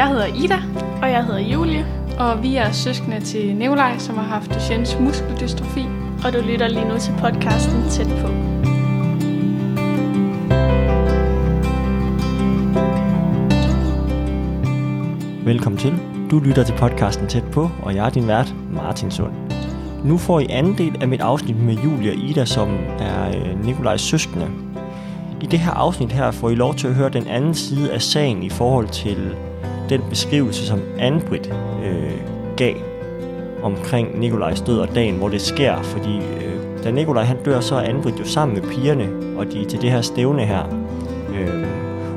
jeg hedder Ida, Og jeg hedder Julie, og vi er søskende til Nikolaj, som har haft Duchennes muskeldystrofi. og du lytter lige nu til podcasten Tæt på. Velkommen til. Du lytter til podcasten Tæt på, og jeg er din vært, Martin Sund. Nu får I anden del af mit afsnit med Julie og Ida, som er øh, Nikolajs søskende. I det her afsnit her får I lov til at høre den anden side af sagen i forhold til den beskrivelse, som Anbrit øh, gav omkring Nikolajs død og dagen, hvor det sker. Fordi øh, da Nikolaj han dør, så er Anbrit jo sammen med pigerne, og de er til det her stævne her. Øh,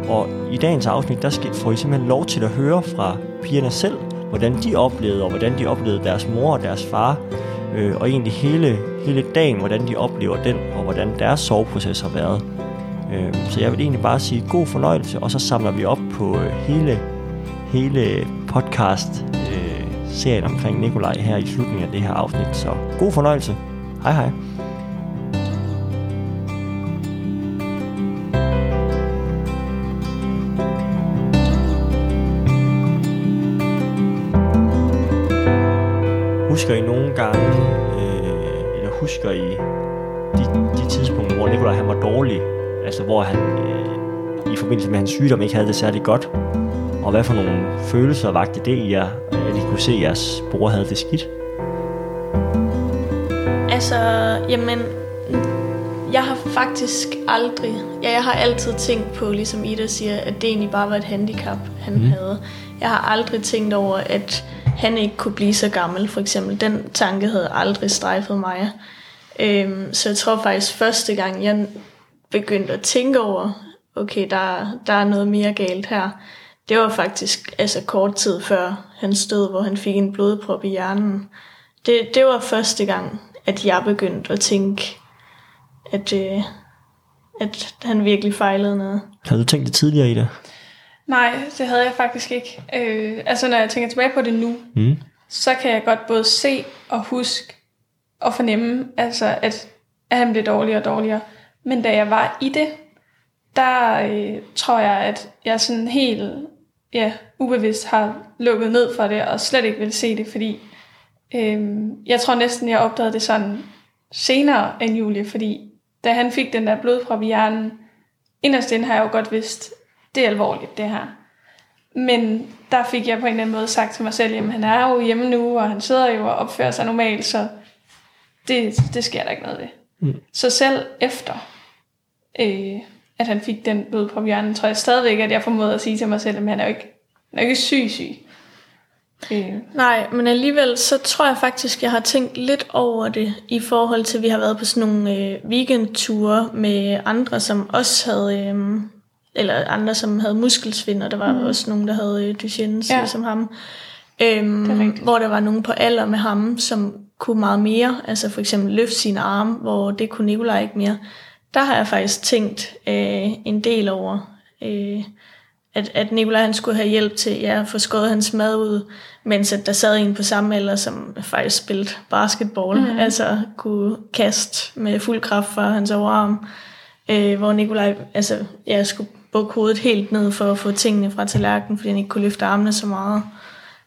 og i dagens afsnit, der skal, får I simpelthen lov til at høre fra pigerne selv, hvordan de oplevede, og hvordan de oplevede deres mor og deres far, øh, og egentlig hele, hele dagen, hvordan de oplever den, og hvordan deres soveproces har været. Øh, så jeg vil egentlig bare sige god fornøjelse, og så samler vi op på øh, hele, hele podcast øh, serien omkring Nikolaj her i slutningen af det her afsnit. Så god fornøjelse. Hej hej. Husker I nogle gange, øh, eller husker I de, de tidspunkter, hvor Nikolaj han var dårlig? Altså hvor han øh, i forbindelse med hans sygdom ikke havde det særlig godt? Hvad for nogle følelser vagte det i jer, at I kunne se, at jeres bror havde det skidt? Altså, jamen, jeg har faktisk aldrig, ja, jeg har altid tænkt på, ligesom Ida siger, at det egentlig bare var et handicap, han mm. havde. Jeg har aldrig tænkt over, at han ikke kunne blive så gammel, for eksempel. Den tanke havde aldrig strejfet mig. Øhm, så jeg tror faktisk, første gang jeg begyndte at tænke over, okay, der, der er noget mere galt her, det var faktisk altså kort tid før han stod, hvor han fik en blodprop i hjernen. Det, det var første gang, at jeg begyndte at tænke, at, øh, at han virkelig fejlede noget. Havde du tænkt det tidligere i det? Nej, det havde jeg faktisk ikke. Øh, altså, når jeg tænker tilbage på det nu, Mm. så kan jeg godt både se og huske og fornemme, altså, at, at han blev dårligere og dårligere. Men da jeg var i det, der øh, tror jeg, at jeg sådan helt ja, ubevidst har lukket ned for det, og slet ikke vil se det, fordi øh, jeg tror næsten, jeg opdagede det sådan senere end Julie, fordi da han fik den der blodprop i hjernen, inderst inde har jeg jo godt vidst, det er alvorligt det her. Men der fik jeg på en eller anden måde sagt til mig selv, jamen han er jo hjemme nu, og han sidder jo og opfører sig normalt, så det, det sker der ikke noget ved. Mm. Så selv efter, øh, at han fik den blod på hjernen, tror jeg stadigvæk, at jeg formåede at sige til mig selv, at han er jo ikke, han er jo ikke syg syg. Øh, Nej, men alligevel så tror jeg faktisk, jeg har tænkt lidt over det i forhold til, at vi har været på sådan nogle øh, weekendture med andre, som også havde, øh, eller andre, som havde muskelsvind, og der var mm. også nogen, der havde øh, Duchenne's, Ja. ligesom ham. Øhm, hvor der var nogen på alder med ham, som kunne meget mere, altså for eksempel løfte sine arme, hvor det kunne Nikolaj ikke mere. Der har jeg faktisk tænkt øh, en del over, øh, at, at Nikolaj han skulle have hjælp til ja, at få skåret hans mad ud, mens at der sad en på samme alder, som faktisk spillede basketball, mm. altså kunne kaste med fuld kraft fra hans overarm, øh, hvor Nikolaj altså, ja, skulle bukke hovedet helt ned for at få tingene fra tallerkenen, fordi han ikke kunne løfte armene så meget.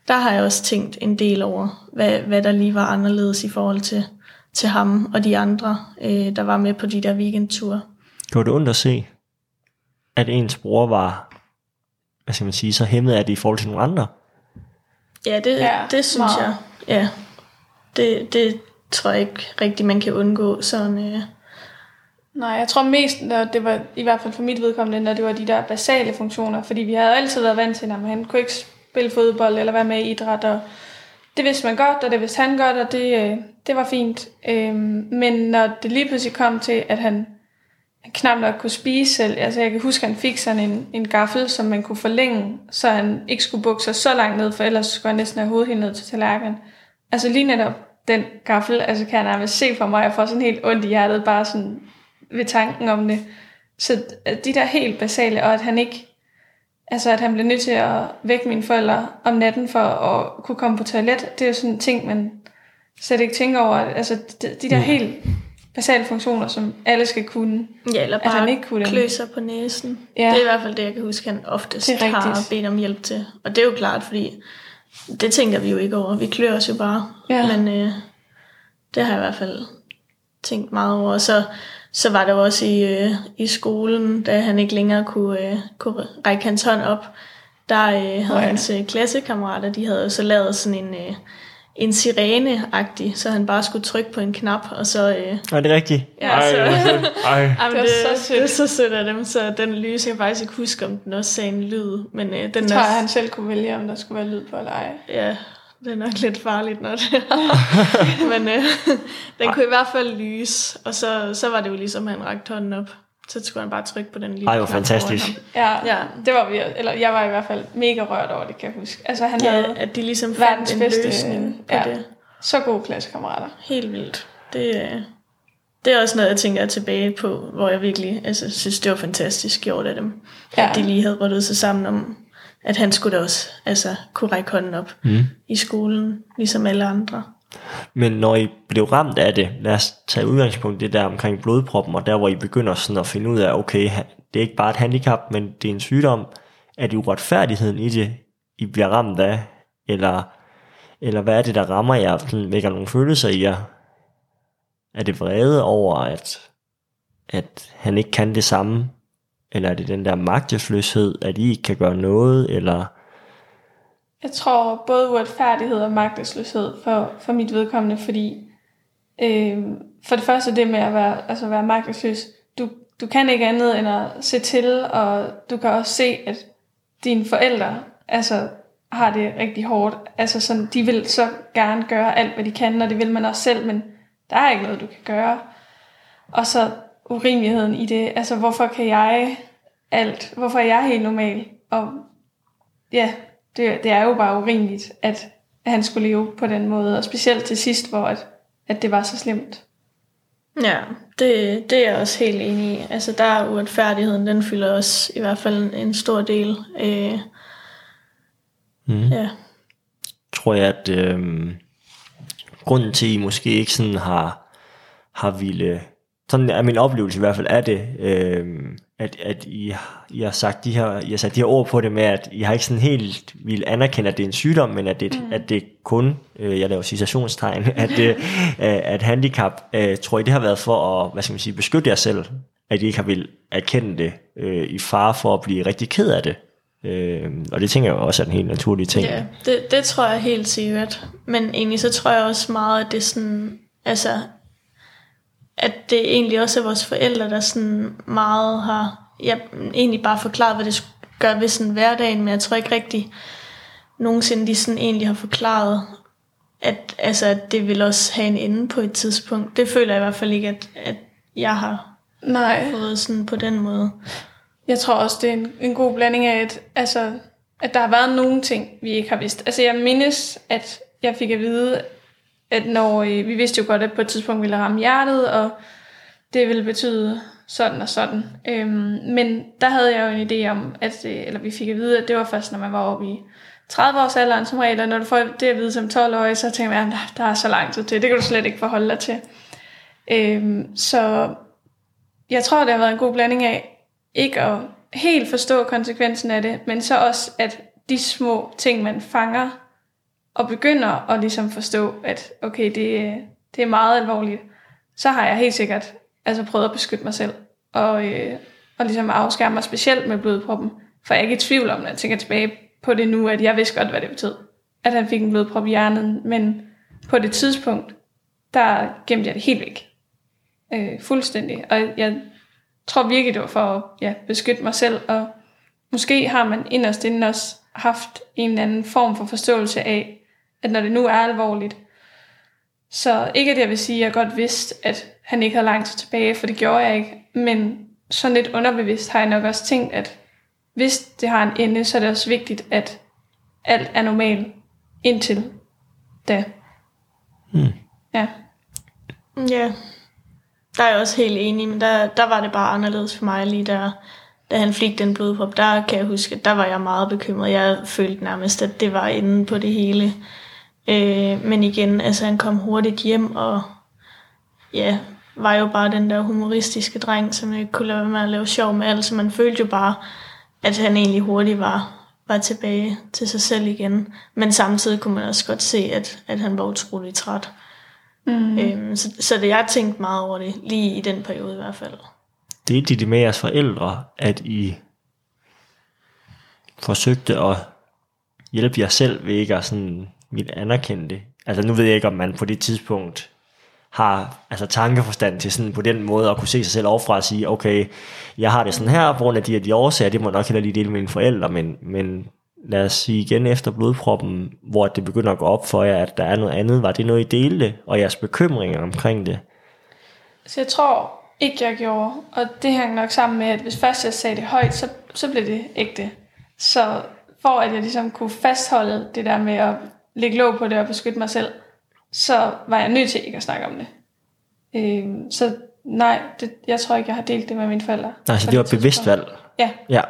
Der har jeg også tænkt en del over, hvad, hvad der lige var anderledes i forhold til, til ham og de andre, øh, der var med på de der weekendture. Gjorde det ondt at se, at ens bror var, hvad skal man sige, så hæmmet af det i forhold til nogle andre? Ja, det, Ja, ja, det synes meget. jeg. Ja, det, det tror jeg ikke rigtigt, man kan undgå. Sådan, øh, Nej, jeg tror mest, når det var, i hvert fald for mit vedkommende, når det var de der basale funktioner, fordi vi havde altid været vant til, at han kunne ikke spille fodbold eller være med i idræt, og det vidste man godt, og det vidste han godt, og det, øh, det var fint. Øhm, men når det lige pludselig kom til, at han, han knap nok kunne spise selv, altså jeg kan huske, at han fik sådan en, en gaffel, som man kunne forlænge, så han ikke skulle bukke sig så langt ned, for ellers skulle han næsten have hovedet helt ned til tallerkenen. Altså lige netop den gaffel, altså kan jeg nærmest se for mig, jeg får sådan helt ondt i hjertet, bare sådan ved tanken om det. Så de der helt basale, og at han ikke, altså at han blev nødt til at vække mine forældre om natten for at kunne komme på toilet, det er jo sådan en ting, man slet ikke tænker over. Altså de, de der Mm. helt basale funktioner, som alle skal kunne. Ja, eller At bare han ikke kunne klø sig på næsen. Ja. Det er i hvert fald det, jeg kan huske, han oftest Det har bedt om hjælp til. Og det er jo klart, fordi det tænker vi jo ikke over. Vi klør os jo bare. Ja. Men øh, det har jeg i hvert fald tænkt meget over. Så, så var der også i, øh, i skolen, da han ikke længere kunne, øh, kunne række hans hånd op, der øh, havde Nå ja. hans øh, klassekammerater, de havde jo så lavet sådan en... Øh, en sirene-agtig, så han bare skulle trykke på en knap, og så... Øh, Er det rigtigt? Ja, Ej, så-. Ej. Jamen, Det var det, så det, er så sødt af dem, så den lys, jeg kan faktisk ikke huske, om den også sagde en lyd, men øh, den Jeg tror, jeg, han selv kunne vælge, om der skulle være lyd på eller ej. ja, det er nok lidt farligt, når det er. men øh, den kunne i hvert fald lyse, og så, så var det jo ligesom, at han rakte hånden op. Så skulle han bare trykke på den lille Ej, hvor foran fantastisk. Ja, Ja. det var vi, eller jeg var i hvert fald mega rørt over det, kan jeg huske. Altså han Ja, havde at de ligesom fandt en bedste- løsning på ja. det. så gode klassekammerater. Helt vildt. Det, det er også noget, jeg tænker tilbage på, hvor jeg virkelig altså, synes, det var fantastisk gjort af dem. Ja. Ja. At de lige havde ryddet sig sammen om, at han skulle da også altså, kunne række hånden op Mm. i skolen, ligesom alle andre. Men når I blev ramt af det, lad os tage udgangspunkt i det der omkring blodproppen, og der hvor I begynder sådan at finde ud af, okay, det er ikke bare et handicap, men det er en sygdom. Er det uretfærdigheden i det, I bliver ramt af? Eller, eller hvad er det, der rammer jer, sådan vækker nogle følelser i jer? Er det vrede over, at, at han ikke kan det samme? Eller er det den der magtesløshed, at I ikke kan gøre noget? Eller Jeg tror både uretfærdighed og magtesløshed for, for mit vedkommende, fordi øh, for det første det med at være, altså være magtesløs, du, du kan ikke andet end at se til, og du kan også se, at dine forældre altså, har det rigtig hårdt. Altså sådan, de vil så gerne gøre alt, hvad de kan, og det vil man også selv, men der er ikke noget, du kan gøre. Og så urimeligheden i det. Altså, hvorfor kan jeg alt? Hvorfor er jeg helt normal? Og ja, det, det er jo bare urimeligt, at, at han skulle leve på den måde. Og specielt til sidst, hvor at, at det var så slemt. Ja, det, det er jeg også helt enig i. Altså der er uretfærdigheden, den fylder også i hvert fald en, en stor del. Øh, mm. ja. tror jeg, at øh, grunden til, at I måske ikke sådan har, har ville, sådan er min oplevelse i hvert fald af det, øh, at, at I, I, har sagt de her, I har sat de her ord på det med, at I har ikke sådan helt vil anerkende, at det er en sygdom, men at det, mm. at det kun, øh, jeg laver citationstegn, at det øh, at handicap, øh, tror I det har været for at, hvad skal man sige, beskytte jer selv, at I ikke har vil erkende det øh, i fare for at blive rigtig ked af det. Øh, og det tænker jeg også er en helt naturlig ting. Ja, det, det tror jeg helt sikkert. Men egentlig så tror jeg også meget, at det er sådan, altså, at det egentlig også er vores forældre, der sådan meget har, ja, egentlig bare forklaret, hvad det gør ved sådan hverdagen, men jeg tror ikke rigtig nogensinde, de sådan egentlig har forklaret, at, altså, at det vil også have en ende på et tidspunkt. Det føler jeg i hvert fald ikke, at, at jeg har Nej. fået sådan på den måde. Jeg tror også, det er en, en god blanding af, at, altså, at der har været nogle ting, vi ikke har vidst. Altså jeg mindes, at jeg fik at vide, at når øh, vi vidste jo godt, at på et tidspunkt ville ramme hjertet, og det ville betyde sådan og sådan. Øhm, men der havde jeg jo en idé om, at, øh, eller vi fik at vide, at det var først, når man var oppe i 30 års alderen som regel, og når du får det at vide som 12-årig, så tænker man, at der er så lang tid til, det kan du slet ikke forholde dig til. Øhm, så jeg tror, det har været en god blanding af, ikke at helt forstå konsekvensen af det, men så også, at de små ting, man fanger, og begynder at ligesom forstå, at okay, det, det er meget alvorligt, så har jeg helt sikkert altså prøvet at beskytte mig selv, og, øh, og ligesom afskære mig specielt med blodproppen, for jeg er ikke i tvivl om, når jeg tænker tilbage på det nu, at jeg vidste godt, hvad det betød, at han fik en blodprop i hjernen, men på det tidspunkt, der gemte jeg det helt væk. Øh, fuldstændig. Og jeg tror virkelig, det var for at ja, beskytte mig selv, og måske har man inderst inden også haft en eller anden form for forståelse af, at når det nu er alvorligt, så ikke at jeg vil sige, at jeg godt vidste, at han ikke havde lang tid tilbage, for det gjorde jeg ikke, men sådan lidt underbevidst har jeg nok også tænkt, at hvis det har en ende, så er det også vigtigt, at alt er normalt indtil da. Hmm. Ja. Ja, der er jeg også helt enig, men der, der var det bare anderledes for mig lige der, da han fik den blodprop. Der kan jeg huske, at der var jeg meget bekymret. Jeg følte nærmest, at det var inde på det hele. Øh, men igen, altså han kom hurtigt hjem, og ja, var jo bare den der humoristiske dreng, som ikke kunne lade være med at lave sjov med alt, så man følte jo bare, at han egentlig hurtigt var, var tilbage til sig selv igen. Men samtidig kunne man også godt se, at, at han var utrolig træt. Mm. Øhm, så, så det, jeg har tænkt meget over det, lige i den periode i hvert fald. Delte det med jeres forældre, at I forsøgte at hjælpe jer selv ved ikke at sådan vil anerkende det? Altså nu ved jeg ikke, om man på det tidspunkt har altså tankeforstand til sådan på den måde at kunne se sig selv overfra og sige, okay, jeg har det sådan her, på grund af de her de årsager, det må jeg nok heller lige dele med mine forældre, men, men lad os sige igen efter blodproppen, hvor det begynder at gå op for jer, at der er noget andet, var det noget, I delte, og jeres bekymringer omkring det? Så jeg tror ikke, jeg gjorde, og det hænger nok sammen med, at hvis først jeg sagde det højt, så, så blev det ægte. Så for at jeg ligesom kunne fastholde det der med at lægge låg på det og beskytte mig selv, så var jeg nødt til ikke at snakke om det. Øh, så nej, det, jeg tror ikke, jeg har delt det med mine forældre. Nej, så det var et bevidst valg? Ja. Ja.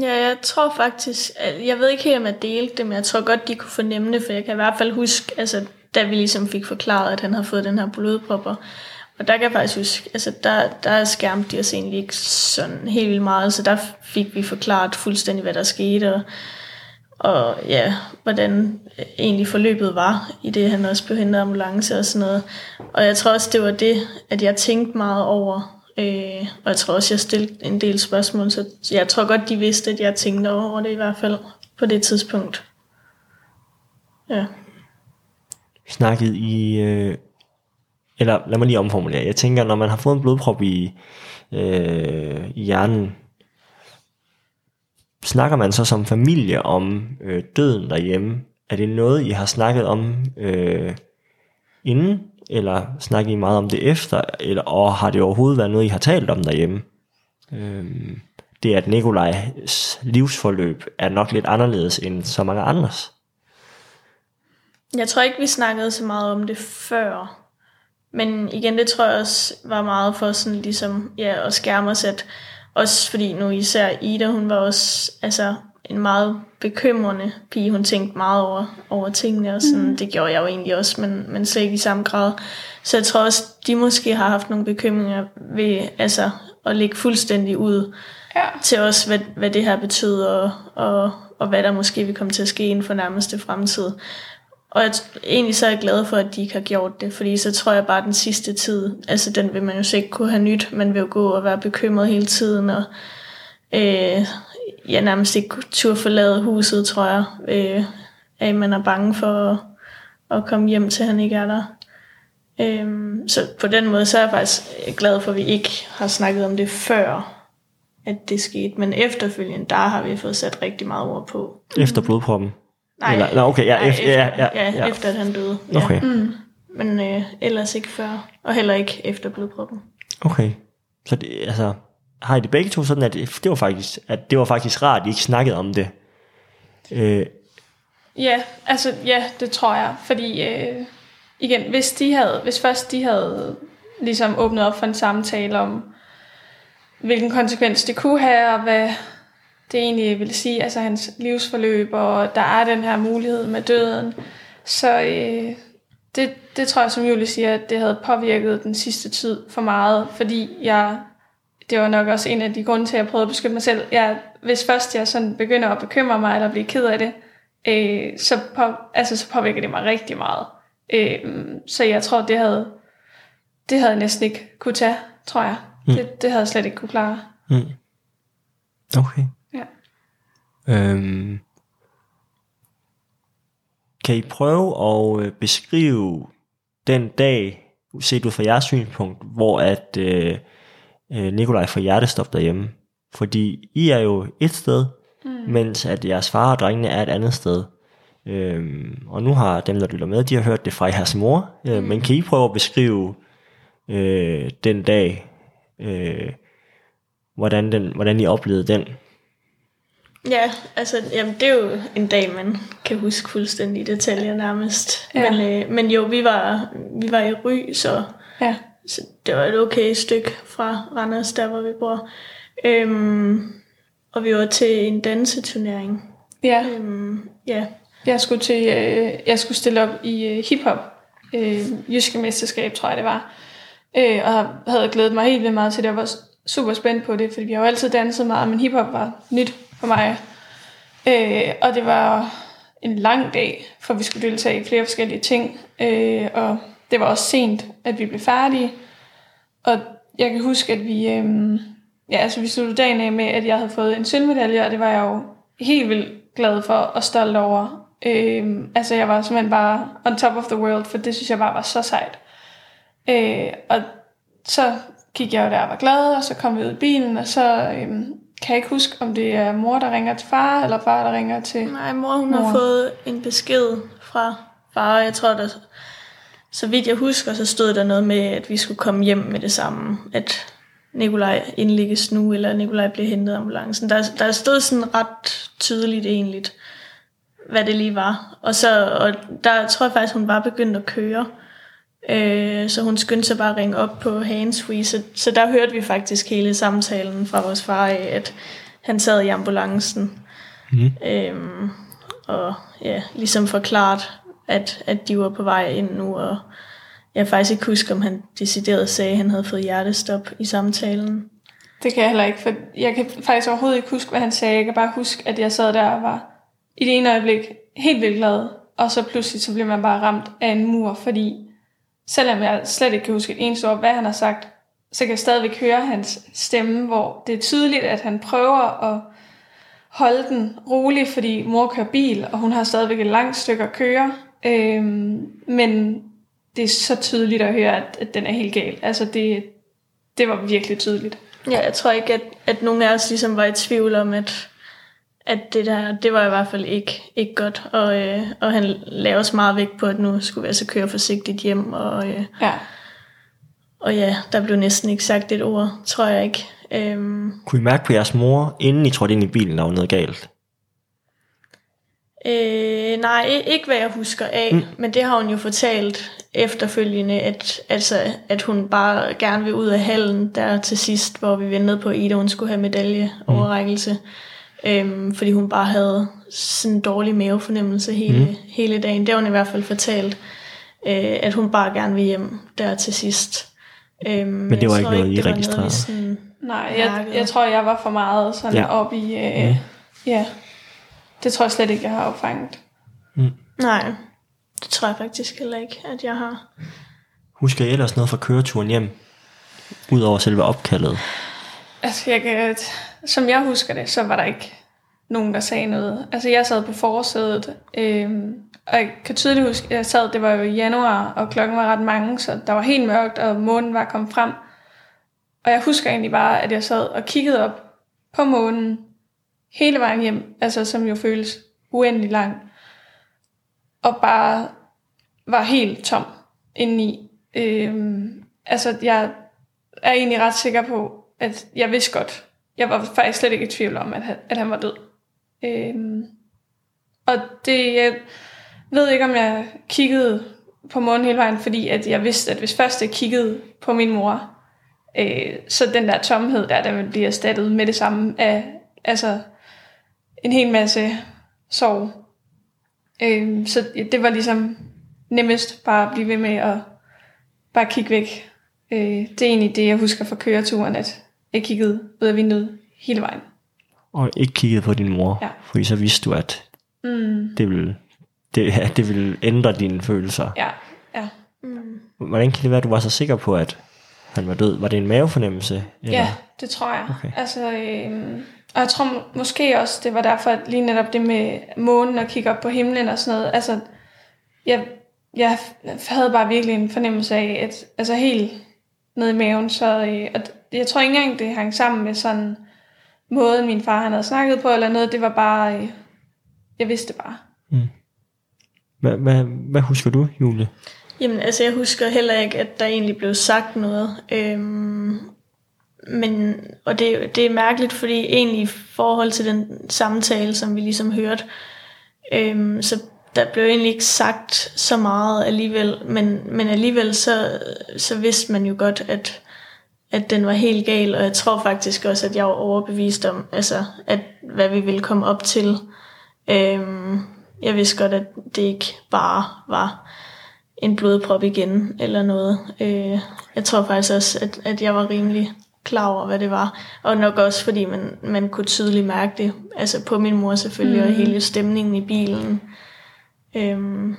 Ja, jeg tror faktisk, at, jeg ved ikke helt, om jeg delte det, men jeg tror godt, de kunne fornemme det, for jeg kan i hvert fald huske, altså, da vi ligesom fik forklaret, at han havde fået den her blodpropper, og der kan jeg faktisk huske, altså der, der skærmte de os egentlig ikke sådan helt vildt meget, så der fik vi forklaret fuldstændig, hvad der skete, og, og ja, hvordan øh, egentlig forløbet var, i det han også blev hentet ambulance og sådan noget. Og jeg tror også, det var det, at jeg tænkte meget over, øh, og jeg tror også, jeg stillede en del spørgsmål, så jeg tror godt, de vidste, at jeg tænkte over det i hvert fald på det tidspunkt. Ja. Snakket i, øh, eller lad mig lige omformulere, jeg tænker, når man har fået en blodprop i, øh, i hjernen, snakker man så som familie om øh, døden derhjemme? Er det noget, I har snakket om øh, inden, eller snakker I meget om det efter, eller, og har det overhovedet været noget, I har talt om derhjemme? Øh, det at Nikolajs livsforløb er nok lidt anderledes end så mange andres. Jeg tror ikke, vi snakkede så meget om det før. Men igen, det tror jeg også var meget for sådan ligesom, ja, at skærme os, at også fordi nu især Ida, hun var også altså, en meget bekymrende pige. Hun tænkte meget over, over tingene, og sådan, mm. det gjorde jeg jo egentlig også, men, men slet ikke i samme grad. Så jeg tror også, de måske har haft nogle bekymringer ved altså, at lægge fuldstændig ud Ja. til os, hvad, hvad det her betyder, og, og, og hvad der måske vil komme til at ske inden for nærmeste fremtid. Og jeg, egentlig så er jeg glad for, at de ikke har gjort det, fordi så tror jeg bare, at den sidste tid, altså den vil man jo så ikke kunne have nyt, man vil jo gå og være bekymret hele tiden, og øh, ja, nærmest ikke turde forlade huset, tror jeg, øh, at man er bange for at, at komme hjem til, han ikke er der. Øh, så på den måde, så er jeg faktisk glad for, at vi ikke har snakket om det før, at det skete, men efterfølgende, der har vi fået sat rigtig meget ord på. Efter blodproppen? Nej, Eller, nå, okay, ja, nej, efter, ja, ja, ja, ja. efter at han døde. Ja. Okay, Mm. Men øh, ellers ikke før, og heller ikke efter blodproppen. okay. Så det, altså, har I det begge to sådan, at det, det var faktisk, at det var faktisk rart, at I ikke snakkede om det? Øh, Ja, altså ja, det tror jeg, fordi øh, igen, hvis de havde, hvis først de havde ligesom åbnet op for en samtale om, hvilken konsekvens det kunne have, og hvad det egentlig ville sige, altså hans livsforløb, og der er den her mulighed med døden, så øh, det, det tror jeg, som Julie siger, at det havde påvirket den sidste tid for meget, fordi jeg, det var nok også en af de grunde til, at jeg prøvede at beskytte mig selv. Jeg, hvis først jeg sådan begynder at bekymre mig, eller blive ked af det, øh, så, på, altså, så påvirker det mig rigtig meget. Øh, så jeg tror, det havde, det havde jeg næsten ikke kunne tage, tror jeg. Mm. Det, det havde jeg slet ikke kunne klare. mm. Okay. Øhm, kan I prøve at øh, beskrive den dag, set ud fra jeres synspunkt, hvor at øh, øh, Nikolaj får hjertestop derhjemme? Fordi I er jo et sted, mm. mens at jeres far og drengene er et andet sted. Øhm, og nu har dem, der lytter med, de har hørt det fra jeres mor. Øh, Men kan I prøve at beskrive øh, den dag, øh, hvordan, den, hvordan I oplevede den? Ja, altså, jamen, det er jo en dag, man kan huske fuldstændig i detaljer nærmest. Ja. Men, øh, men jo, vi var, vi var i Ry, så, Ja. så det var et okay stykke fra Randers, der hvor vi bor. Øhm, og vi var til en danseturnering. Ja. Øhm, ja, Jeg skulle, til, øh, jeg skulle stille op i øh, hiphop, øh, jyske mesterskab, tror jeg det var. Øh, og havde glædet mig helt vildt meget til det. Jeg var super spændt på det, fordi vi har jo altid danset meget, men hiphop var nyt for mig. Øh, og det var en lang dag, for vi skulle deltage i flere forskellige ting. Øh, og det var også sent, at vi blev færdige. Og jeg kan huske, at vi, øh, ja, altså vi sluttede dagen af med, at jeg havde fået en sølvmedalje, og det var jeg jo helt vildt glad for og stolt over. Øh, altså jeg var simpelthen bare on top of the world, for det synes jeg bare var så sejt. Øh, og så gik jeg jo der og var glad, og så kom vi ud i bilen, og så øhm, kan jeg ikke huske, om det er mor, der ringer til far, eller far, der ringer til Nej, mor hun Mor. har fået en besked fra far. Jeg tror, der, så vidt jeg husker, så stod der noget med, at vi skulle komme hjem med det samme. At Nikolaj indlægges nu, eller Nikolaj bliver hentet af ambulancen. Der, der stod sådan ret tydeligt egentlig, hvad det lige var. Og, så, og der tror jeg faktisk, hun var begyndt at køre. Øh, så hun skyndte sig bare at ringe op på handsfree. Så, så der hørte vi faktisk hele samtalen fra vores far af, at han sad i ambulancen. Mm. Øhm, og ja, ligesom forklaret, at, at de var på vej ind nu, og jeg faktisk ikke huske, om han decideret sagde, at han havde fået hjertestop i samtalen. Det kan jeg heller ikke, for jeg kan faktisk overhovedet ikke huske, hvad han sagde. Jeg kan bare huske, at jeg sad der og var i det ene øjeblik helt vildt glad, og så pludselig så bliver man bare ramt af en mur, fordi selvom jeg slet ikke kan huske et eneste ord, hvad han har sagt, så kan jeg stadigvæk høre hans stemme, hvor det er tydeligt, at han prøver at holde den rolig, fordi mor kører bil, og hun har stadigvæk et langt stykke at køre. Øhm, men det er så tydeligt at høre, at, at den er helt gal. Altså det, det var virkelig tydeligt. Ja, jeg tror ikke, at, at nogen af os ligesom var i tvivl om, at, at det der, det var i hvert fald ikke, ikke godt. Og, øh, og han lavede også meget vægt på, at nu skulle vi altså køre forsigtigt hjem. Og, øh, Ja. og ja, der blev næsten ikke sagt et ord, tror jeg ikke. Øhm, Kunne I mærke på jeres mor, inden I trådte ind i bilen, der var noget galt? Øh, nej, ikke hvad jeg husker af, mm. men det har hun jo fortalt efterfølgende, at, altså, at hun bare gerne vil ud af hallen der til sidst, hvor vi ventede på Ida, hun skulle have medaljeoverrækkelse. Mm. Øhm, fordi hun bare havde sådan en dårlig mavefornemmelse hele, mm. hele dagen. Det har hun i hvert fald fortalt, øh, at hun bare gerne vil hjem der til sidst. Øhm, men det var ikke noget, I det var registrerede? sådan, Nej, jeg, jeg tror, jeg var for meget sådan Ja. ja. op i... Øh, Mm. Ja, det tror jeg slet ikke, jeg har opfanget. nej, det tror jeg faktisk heller ikke, at jeg har. Husker I ellers noget fra køreturen hjem? Udover selve opkaldet. Altså, jeg kan, som jeg husker det, så var der ikke nogen, der sagde noget. Altså, jeg sad på forsædet, øh, og jeg kan tydeligt huske, at jeg sad, det var jo i januar, og klokken var ret mange, så der var helt mørkt, og månen var kommet frem. Og jeg husker egentlig bare, at jeg sad og kiggede op på månen hele vejen hjem, altså som jo føles uendelig lang, og bare var helt tom indeni. Øh, altså, jeg er egentlig ret sikker på, at jeg vidste godt, jeg var faktisk slet ikke i tvivl om, at han, at han var død. Øhm, og det, jeg ved ikke, om jeg kiggede på månen hele vejen, fordi at jeg vidste, at hvis først jeg kiggede på min mor, øh, så den der tomhed der, der ville blive erstattet med det samme af altså, en hel masse sorg. Øh, så det var ligesom nemmest bare at blive ved med at bare kigge væk. Øh, det er egentlig det, jeg husker fra køreturen, at jeg kiggede ud af vinduet hele vejen. Og ikke kigget på din mor. Ja. Fordi så vidste du, at Mm, det ville, det, ja, det ville ændre dine følelser. ja, ja. Mm. Hvordan kan det være, at du var så sikker på, at han var død? Var det en mavefornemmelse? Eller? Ja, det tror jeg. Okay. Altså, øhm, og jeg tror må- måske også, det var derfor, at lige netop det med månen og kigge op på himlen og sådan noget. Altså, jeg, jeg havde bare virkelig en fornemmelse af, at altså helt nede i maven, så øh, og jeg tror ikke engang, det hang sammen med sådan måden, min far han havde snakket på, eller noget. Det var bare, øh, jeg vidste det bare. Hvad, hvad, hvad husker du, Julie? Jamen, altså jeg husker heller ikke, at der egentlig blev sagt noget. Øhm, men, og det, det er mærkeligt, fordi egentlig i forhold til den samtale, som vi ligesom hørte, øhm, så der blev egentlig ikke sagt så meget alligevel, men, men alligevel så, så vidste man jo godt, at, at den var helt gal, og jeg tror faktisk også, at jeg var overbevist om, altså, at hvad vi ville komme op til. Øhm, jeg vidste godt, at det ikke bare var en blodprop igen eller noget. Øh, jeg tror faktisk også, at, at jeg var rimelig klar over, hvad det var. Og nok også, fordi man, man kunne tydeligt mærke det. Altså på min mor selvfølgelig, mm. og hele stemningen i bilen. Øhm,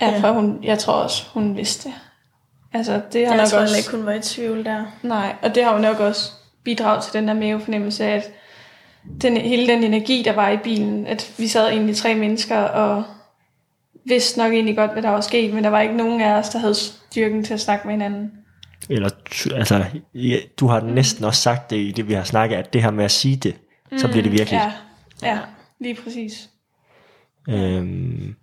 Ja, for hun, jeg tror også, hun vidste det. Altså, det har jeg nok tror også... ikke, hun var i tvivl der. Nej, og det har jo nok også bidraget til den der mavefornemmelse af, at den, hele den energi, der var i bilen, at vi sad egentlig tre mennesker og vidste nok egentlig godt, hvad der var sket, men der var ikke nogen af os, der havde styrken til at snakke med hinanden. Eller, altså, ja, du har næsten også sagt det i det, vi har snakket, at det her med at sige det, så bliver det virkelig. Ja, ja lige præcis. Øhm,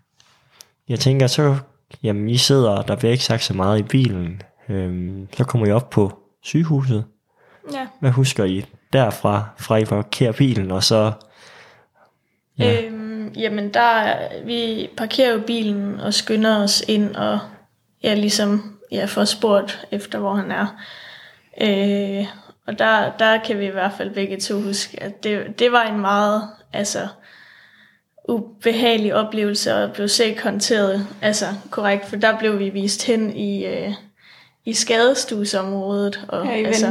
jeg tænker så, jamen I sidder, der bliver ikke sagt så meget i bilen. Øhm, så kommer I op på sygehuset. Ja. Hvad husker I derfra, fra I parkerer bilen, og så... Ja. Øhm, jamen, der, er- vi parkerer jo bilen og skynder os ind og ja, ligesom ja, får spurgt efter, hvor han er. Øh, og der, der kan vi i hvert fald begge to huske, at det, det var en meget altså, ubehagelig oplevelse at blive set håndteret altså, korrekt, for der blev vi vist hen i, øh, i skadestuesområdet. Og, Ja, i altså,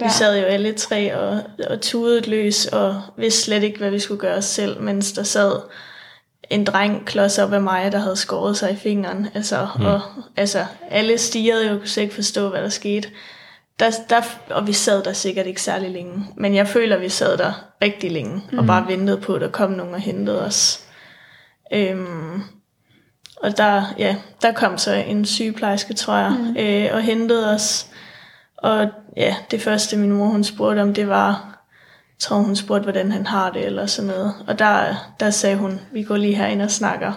der. vi sad jo alle tre og, og tudede løs og vidste slet ikke, hvad vi skulle gøre os selv, mens der sad en dreng klods op af mig, der havde skåret sig i fingeren. Altså, mm. og, altså, alle stirrede jo, kunne ikke forstå, hvad der skete. Der, der, og vi sad der sikkert ikke særlig længe. Men jeg føler, at vi sad der rigtig længe, mm. og bare ventede på, at der kom nogen og hentede os. Øhm, og der, ja, der kom så en sygeplejerske, tror jeg, mm. øh, og hentede os. Og ja, det første min mor hun spurgte om, det var, jeg tror hun spurgte, hvordan han har det, eller sådan noget. Og der, der sagde hun, vi går lige herind og snakker.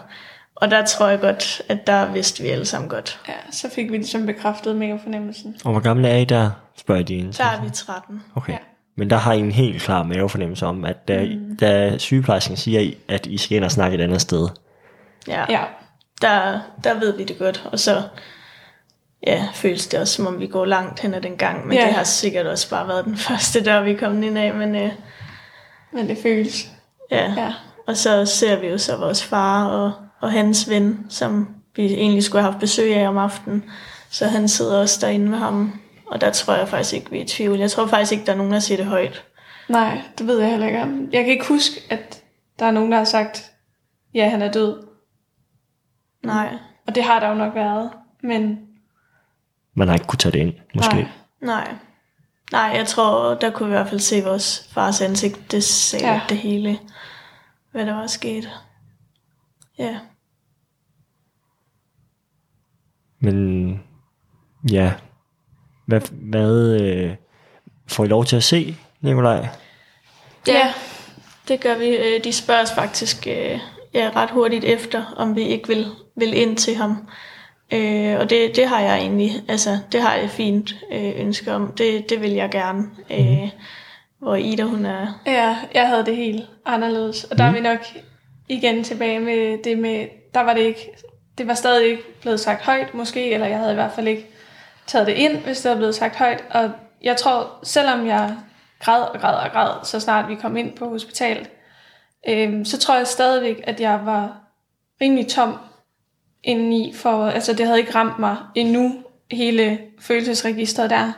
Og der tror jeg godt, at der vidste vi alle sammen godt. Ja, så fik vi ligesom bekræftet mavefornemmelsen. Og hvor gamle er I der, spørger din. Der er vi 13. Okay. Ja. Men der har I en helt klar mavefornemmelse om, at da, mm. da sygeplejersken siger, at I skal ind og snakke et andet sted. Ja, Ja, der, der ved vi det godt. Og så ja, føles det også, som om vi går langt hen ad den gang. Men Ja. det har sikkert også bare været den første dør, vi er kommet ind af. Men øh, men det føles. ja. Ja. Og så ser vi jo så vores far og, og hans ven, som vi egentlig skulle have haft besøg af om aftenen. Så han sidder også derinde med ham. Og der tror jeg faktisk ikke, vi er i tvivl. Jeg tror faktisk ikke, der er nogen, der siger det højt. Nej, det ved jeg heller ikke om. Jeg kan ikke huske, at der er nogen, der har sagt, ja, han er død. Nej, Og det har der jo nok været. Men Man har ikke kunne tage det ind, måske. nej. nej. Nej, jeg tror, der kunne vi i hvert fald se vores fars ansigt. Det sagde Ja. ja. det hele, hvad der var sket. Ja. Men ja, hvad, hvad øh, får I lov til at se, Nikolaj? Ja, det gør vi. Øh, De spørger os faktisk øh, ja, ret hurtigt efter, om vi ikke vil, vil ind til ham. Øh, og det, det har jeg egentlig, altså det har jeg fint øh, ønske om. Det, det vil jeg gerne. Øh, hvor Ida, hun er... Ja, jeg havde det helt anderledes. Og der er vi nok igen tilbage med det med, der var det ikke, det var stadig ikke blevet sagt højt måske, eller jeg havde i hvert fald ikke taget det ind, hvis det var blevet sagt højt. Og jeg tror, selvom jeg græd og græd og græd, så snart vi kom ind på hospitalet, øh, så tror jeg stadigvæk, at jeg var rimelig tom indeni, for altså det havde ikke ramt mig endnu, hele følelsesregistret der.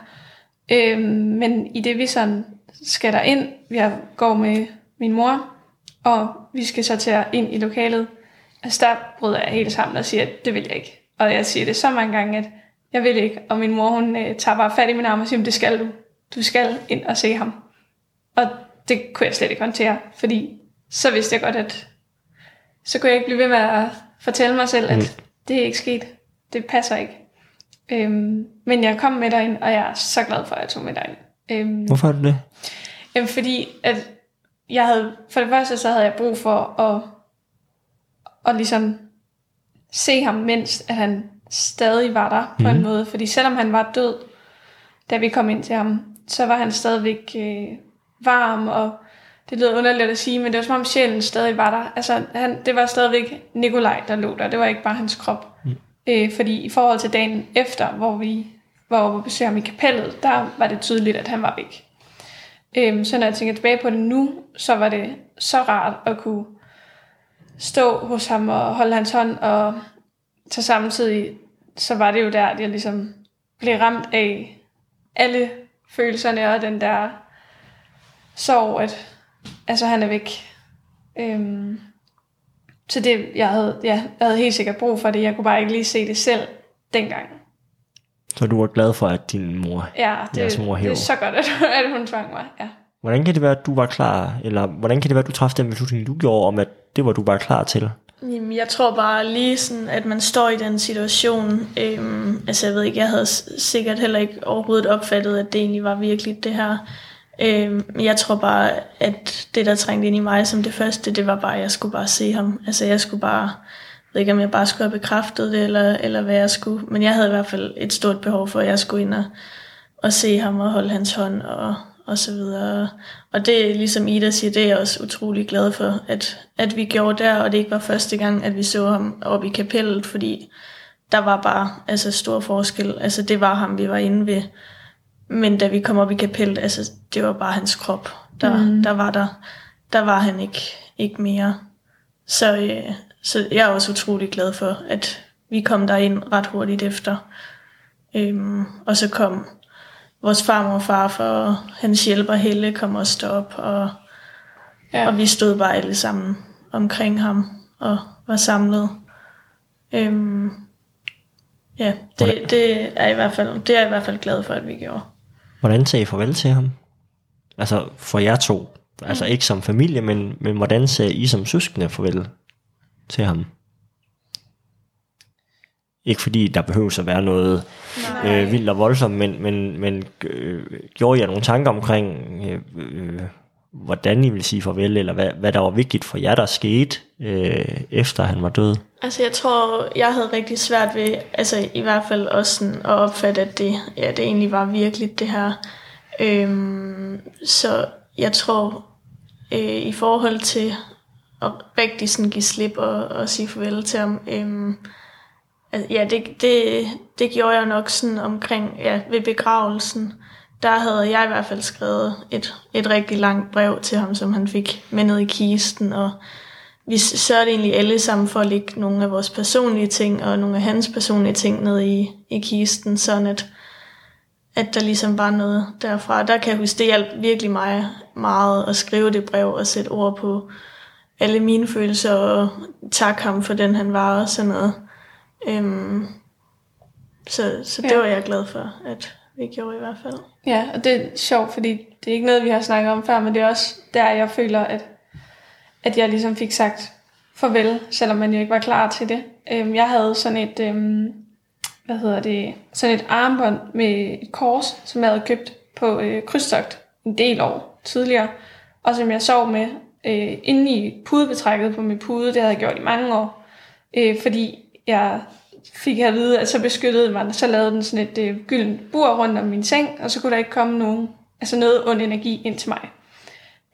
Øh, men i det vi sådan skal der ind, jeg går med min mor, og vi skal så til at ind i lokalet. Altså der bryder jeg helt sammen og siger, at det vil jeg ikke. Og jeg siger det så mange gange, at jeg vil ikke. Og min mor, hun øh, tager bare fat i min arm og siger, det skal du. Du skal ind og se ham. Og det kunne jeg slet ikke håndtere, fordi så vidste jeg godt, at så kunne jeg ikke blive ved med at fortælle mig selv, at Mm. det er ikke sket. Det passer ikke. Øhm, men jeg kom med derind, og jeg er så glad for, at jeg tog med derind. Øhm, Hvorfor er du det? Jamen, fordi at jeg havde, for det første så havde jeg brug for at, at ligesom se ham, mens at han stadig var der på Mhm. en måde. Fordi selvom han var død, da vi kom ind til ham, så var han stadigvæk øh, varm, og det lød underligt at sige, men det var som om sjælen stadig var der. Altså, han, det var stadigvæk Nikolaj, der lå der. Det var ikke bare hans krop. Mm. Øh, fordi i forhold til dagen efter, hvor vi var på besøg ham i kapellet, der var det tydeligt, at han var væk. Øhm, så når jeg tænker tilbage på det nu, så var det så rart at kunne stå hos ham og holde hans hånd, og så samtidig så var det jo der, at jeg ligesom blev ramt af alle følelserne og den der sorg, at altså, han er væk. Øhm, så det, jeg havde, ja, jeg havde helt sikkert brug for det. Jeg kunne bare ikke lige se det selv dengang. Så du var glad for, at din mor, Ja, det, jeres mor det er så godt, at, at hun tvang mig. Ja. Hvordan kan det være, at du var klar, eller hvordan kan det være, at du træffede den beslutning, du gjorde, om at det var du bare klar til? Jamen, jeg tror bare lige sådan, at man står i den situation. Øhm, altså, jeg ved ikke, jeg havde sikkert heller ikke overhovedet opfattet, at det egentlig var virkelig det her. Øhm, men jeg tror bare, at det, der trængte ind i mig som det første, det var bare, at jeg skulle bare se ham. Altså, jeg skulle bare, jeg ved ikke, om jeg bare skulle have bekræftet det, eller, eller hvad jeg skulle. Men jeg havde i hvert fald et stort behov for, at jeg skulle ind og, og se ham og holde hans hånd og, og så videre. Og det, er ligesom Ida siger, det er jeg også utrolig glad for, at, at vi gjorde der, og det ikke var første gang, at vi så ham oppe i kapellet, fordi der var bare altså, stor forskel. Altså, det var ham, vi var inde ved. Men da vi kom op i kapellet, altså, det var bare hans krop. Der, mm. der var der, der var han ikke, ikke mere. Så, øh, så jeg er også utrolig glad for, at vi kom derind ret hurtigt efter. Øhm, og så kom vores farmor og farfar og hans hjælper Helle kom også derop, og, Ja. og vi stod bare alle sammen omkring ham og var samlet. Øhm, ja, det, det, er i hvert fald, det er jeg i hvert fald glad for, at vi gjorde. Hvordan sagde I farvel til ham? Altså for jer to. Altså ikke som familie, men, men hvordan sagde I som søskende farvel til ham? Ikke fordi der behøver at være noget øh, vildt og voldsomt, men, men, men øh, gjorde jeg nogle tanker omkring, øh, øh, hvordan I ville sige farvel, eller hvad, hvad der var vigtigt for jer, der skete, øh, efter han var død? Altså jeg tror, jeg havde rigtig svært ved, altså i hvert fald også sådan at opfatte, at det, ja, det egentlig var virkelig det her. Øhm, så jeg tror, øh, i forhold til at rigtig sådan give slip og, og sige farvel til ham, øhm, altså, ja, det, det, det gjorde jeg nok sådan omkring, ja, ved begravelsen. Der havde jeg i hvert fald skrevet et, et rigtig langt brev til ham, som han fik med ned i kisten, og vi sørgede egentlig alle sammen for at lægge nogle af vores personlige ting og nogle af hans personlige ting ned i, i kisten, sådan at, at der ligesom var noget derfra. Der kan jeg huske, det hjalp virkelig mig meget at skrive det brev og sætte ord på alle mine følelser og takke ham for den han var og sådan noget. Øhm, så så det Ja. var jeg glad for, at vi gjorde i hvert fald. Ja, og det er sjovt, fordi det er ikke noget, vi har snakket om før, men det er også der, jeg føler, at, at jeg ligesom fik sagt farvel, selvom man jo ikke var klar til det. Øhm, jeg havde sådan et, øhm, hvad hedder det, sådan et armbånd med et kors, som jeg havde købt på øh, krydstogt en del år tidligere, og som jeg sov med øh, inde i pudebetrækket på min pude, det havde jeg gjort i mange år, øh, fordi jeg fik at vide, at så beskyttede man, så lavede den sådan et øh, gyldent bur rundt om min seng, og så kunne der ikke komme nogen, altså noget ond energi ind til mig.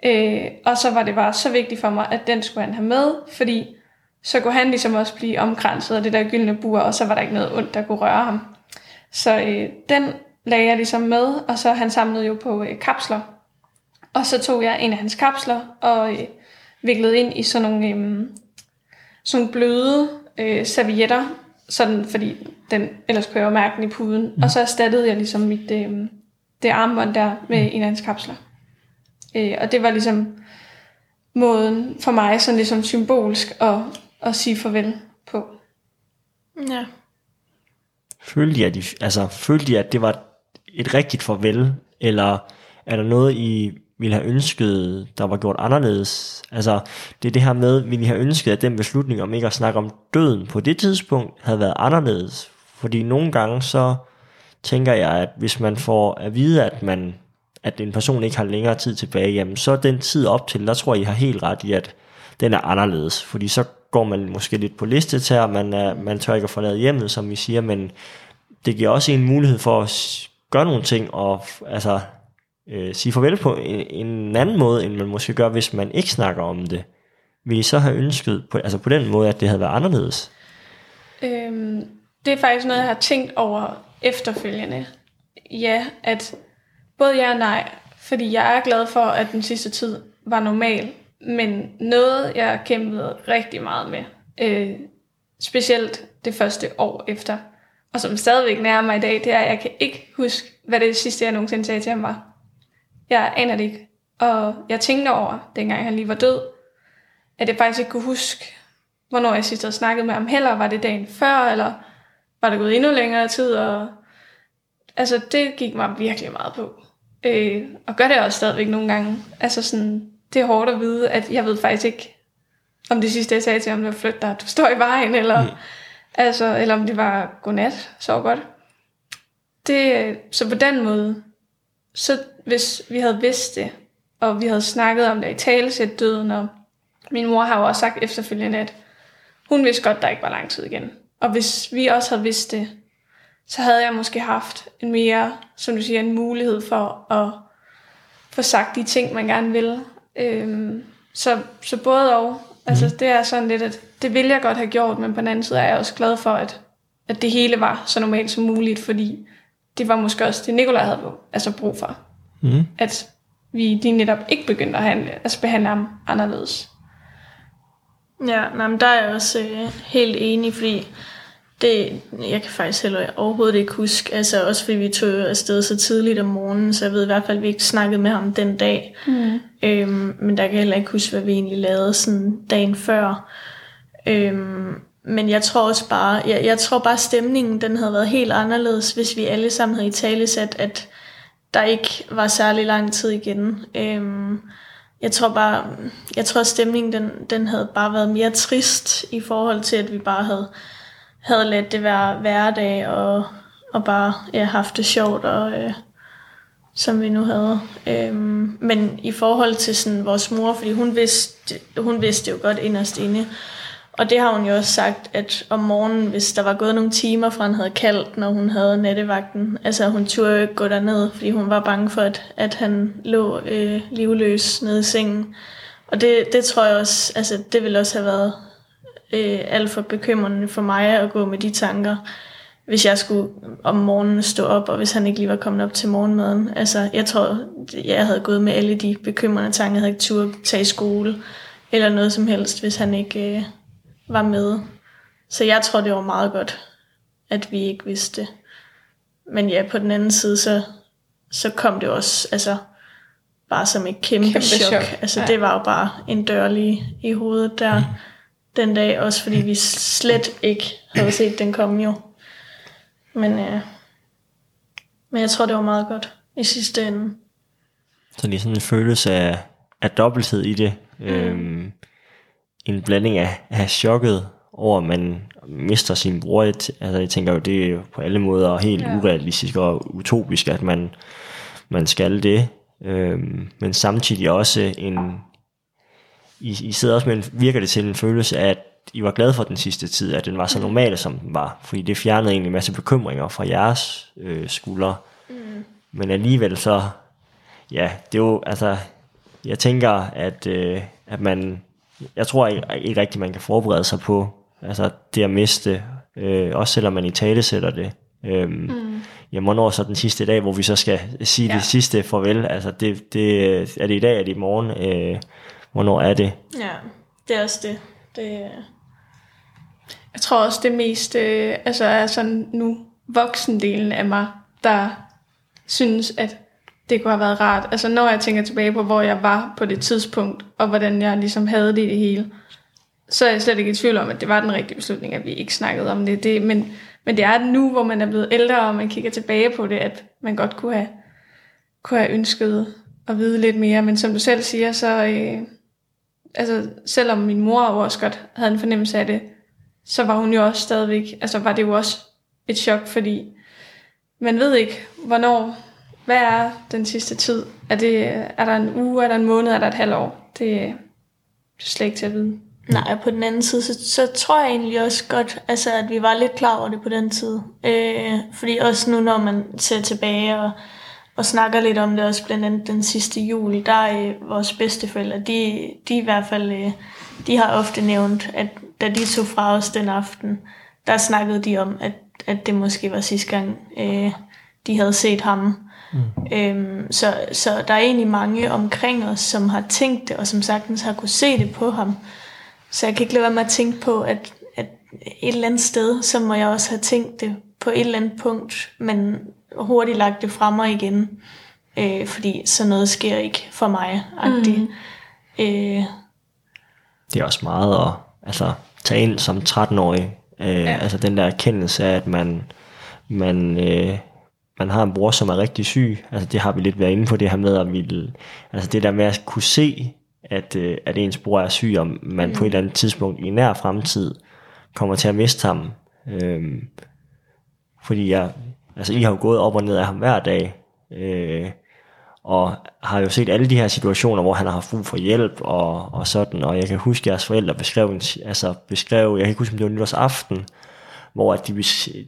Øh, og så var det bare så vigtigt for mig, at den skulle han have med, fordi så kunne han ligesom også blive omkranset af det der gyldne bur, og så var der ikke noget ondt, der kunne røre ham. Så øh, den lagde jeg ligesom med, og så han samlede jo på øh, kapsler. Og så tog jeg en af hans kapsler og øh, viklede ind i sådan nogle, øh, sådan nogle bløde øh, servietter, sådan, fordi den, ellers kunne jeg jo mærke den i puden. Mm. Og så erstattede jeg ligesom mit, øh, det armbånd der med en af hans kapsler. Øh, og det var ligesom måden for mig, sådan ligesom symbolsk at, at sige farvel på. Ja. Følte at, I, altså, følte I, at det var et rigtigt farvel, eller er der noget, I ville have ønsket, der var gjort anderledes? Altså, det er det her med, ville I have ønsket, at den beslutning om ikke at snakke om døden på det tidspunkt, havde været anderledes? Fordi nogle gange så tænker jeg, at hvis man får at vide, at man at en person ikke har længere tid tilbage, jamen så den tid op til, der tror jeg, I har helt ret i, at den er anderledes. Fordi så går man måske lidt på listet man, er, man tør ikke at forlade hjemmet, som vi siger, men det giver også en mulighed for at gøre nogle ting, og altså, øh, sige farvel på en, en anden måde, end man måske gør, hvis man ikke snakker om det. Vil I så have ønsket på, altså på den måde, at det havde været anderledes? Øhm, det er faktisk noget, jeg har tænkt over efterfølgende. Ja, at både ja og nej, fordi jeg er glad for, at den sidste tid var normal, men noget, jeg kæmpede rigtig meget med, øh, specielt det første år efter, og som stadigvæk nærmer mig i dag, det er, at jeg kan ikke huske, hvad det sidste, jeg nogensinde sagde til ham var. Jeg aner det ikke. Og jeg tænkte over, dengang han lige var død, at jeg faktisk ikke kunne huske, hvornår jeg sidst havde snakket med ham heller. Var det dagen før, eller var det gået endnu længere tid? Og, altså, det gik mig virkelig meget på. Øh, og gør det også stadigvæk nogle gange. Altså sådan, det er hårdt at vide, at jeg ved faktisk ikke, om det sidste, jeg sagde til ham, var flyt dig, du står i vejen, eller, mm. altså, eller om det var godnat, så godt. Det, så på den måde, så hvis vi havde vidst det, og vi havde snakket om det i talesæt døden, og min mor har jo også sagt efterfølgende, at hun vidste godt, der ikke var lang tid igen. Og hvis vi også havde vidst det, så havde jeg måske haft en mere, som du siger, en mulighed for at få sagt de ting, man gerne vil. Øhm, så, så både og. Altså, mm. det er sådan lidt, at det ville jeg godt have gjort, men på den anden side er jeg også glad for, at, at det hele var så normalt som muligt, fordi det var måske også det, Nikolaj havde altså brug for. Mm. At vi de netop ikke begyndte at handle, altså behandle ham anderledes. Ja, nej, men der er jeg også øh, helt enig, fordi det, jeg kan faktisk heller overhovedet ikke huske, altså også fordi vi tog afsted så tidligt om morgenen, så jeg ved i hvert fald, at vi ikke snakkede med ham den dag. Mm. Øhm, men der kan jeg heller ikke huske, hvad vi egentlig lavede sådan dagen før. Øhm, men jeg tror også bare, jeg, jeg tror bare stemningen, den havde været helt anderledes, hvis vi alle sammen havde i tale sat, at der ikke var særlig lang tid igen. Øhm, jeg tror bare, jeg tror stemningen, den, den havde bare været mere trist i forhold til, at vi bare havde havde ladt det være hverdag og, og bare ja, haft det sjovt, og, øh, som vi nu havde. Øhm, men i forhold til sådan vores mor, fordi hun vidste, hun vidste jo godt inderst inde, og det har hun jo også sagt, at om morgenen, hvis der var gået nogle timer fra han havde kaldt, når hun havde nattevagten, altså hun turde jo ikke gå derned, fordi hun var bange for, at, at han lå øh, livløs nede i sengen. Og det, det tror jeg også, altså det ville også have været øh, alt for bekymrende for mig at gå med de tanker, hvis jeg skulle om morgenen stå op, og hvis han ikke lige var kommet op til morgenmaden. Altså, jeg tror, jeg havde gået med alle de bekymrende tanker. Jeg havde ikke turde tage i skole, eller noget som helst, hvis han ikke øh, var med. Så jeg tror, det var meget godt, at vi ikke vidste det. Men ja, på den anden side, så, så kom det også altså, bare som et kæmpe, kæmpe chok. chok. Altså, ja. det var jo bare en dør lige i hovedet der. Mm den dag, også fordi vi slet ikke havde set den komme jo. Men, øh, men jeg tror, det var meget godt i sidste ende. Så det er sådan en følelse af, af dobbelthed i det. Mm. Øhm, en blanding af, af chokket over, at man mister sin bror. Altså jeg tænker jo, det er på alle måder helt ja. urealistisk og utopisk, at man, man skal det. Øhm, men samtidig også en, i, I sidder også med en, virker det til en følelse af, at I var glade for den sidste tid, at den var så mm. normal, som den var. Fordi det fjernede egentlig en masse bekymringer fra jeres øh, skuldre. Mm. Men alligevel så, ja, det er jo, altså, jeg tænker, at, øh, at man, jeg tror ikke, ikke rigtigt, man kan forberede sig på, altså det at miste, øh, også selvom man i tale sætter det. Øhm, mm. Jamen, hvornår så den sidste dag, hvor vi så skal sige ja. det sidste farvel? Altså, det, det, er det i dag, er det i morgen? Øh, hvornår er det? Ja, det er også det. det jeg tror også det mest, øh, altså er sådan nu voksendelen af mig, der synes, at det kunne have været rart. Altså når jeg tænker tilbage på, hvor jeg var på det tidspunkt, og hvordan jeg ligesom havde det i det hele, så er jeg slet ikke i tvivl om, at det var den rigtige beslutning, at vi ikke snakkede om det. det men, men det er nu, hvor man er blevet ældre, og man kigger tilbage på det, at man godt kunne have, kunne have ønsket at vide lidt mere. Men som du selv siger, så, øh, altså selvom min mor også godt havde en fornemmelse af det, så var hun jo også stadigvæk, altså var det jo også et chok, fordi man ved ikke, hvornår, hvad er den sidste tid? Er, det, er der en uge, er der en måned, er der et halvt år? Det, det er slet ikke til at vide. Nej, på den anden side, så, så tror jeg egentlig også godt, altså, at vi var lidt klar over det på den tid. Øh, fordi også nu, når man ser tilbage og og snakker lidt om det også blandt andet den sidste jul, der er øh, vores bedsteforældre, de, de i hvert fald, øh, de har ofte nævnt, at da de tog fra os den aften, der snakkede de om, at, at det måske var sidste gang, øh, de havde set ham. Mm. Øhm, så, så der er egentlig mange omkring os, som har tænkt det, og som sagtens har kunne se det på ham. Så jeg kan ikke lade være med at tænke på, at, at et eller andet sted, så må jeg også have tænkt det på et eller andet punkt, men hurtigt lagt det frem mig igen, øh, fordi sådan noget sker ikke for mig. Mm. Øh, det er også meget at altså, tage ind som 13-årig. Øh, ja. Altså den der erkendelse af, at man, man, øh, man har en bror, som er rigtig syg. Altså det har vi lidt været inde på, det her med at ville, altså det der med at kunne se, at, øh, at ens bror er syg, og man mm. på et eller andet tidspunkt i nær fremtid kommer til at miste ham. Øhm, fordi jeg, altså I har jo gået op og ned af ham hver dag. Øh, og har jo set alle de her situationer, hvor han har haft brug for hjælp og, og sådan, og jeg kan huske, at jeres forældre beskrev, en, altså beskrev, jeg kan ikke huske, om det var nytårsaften, hvor at de,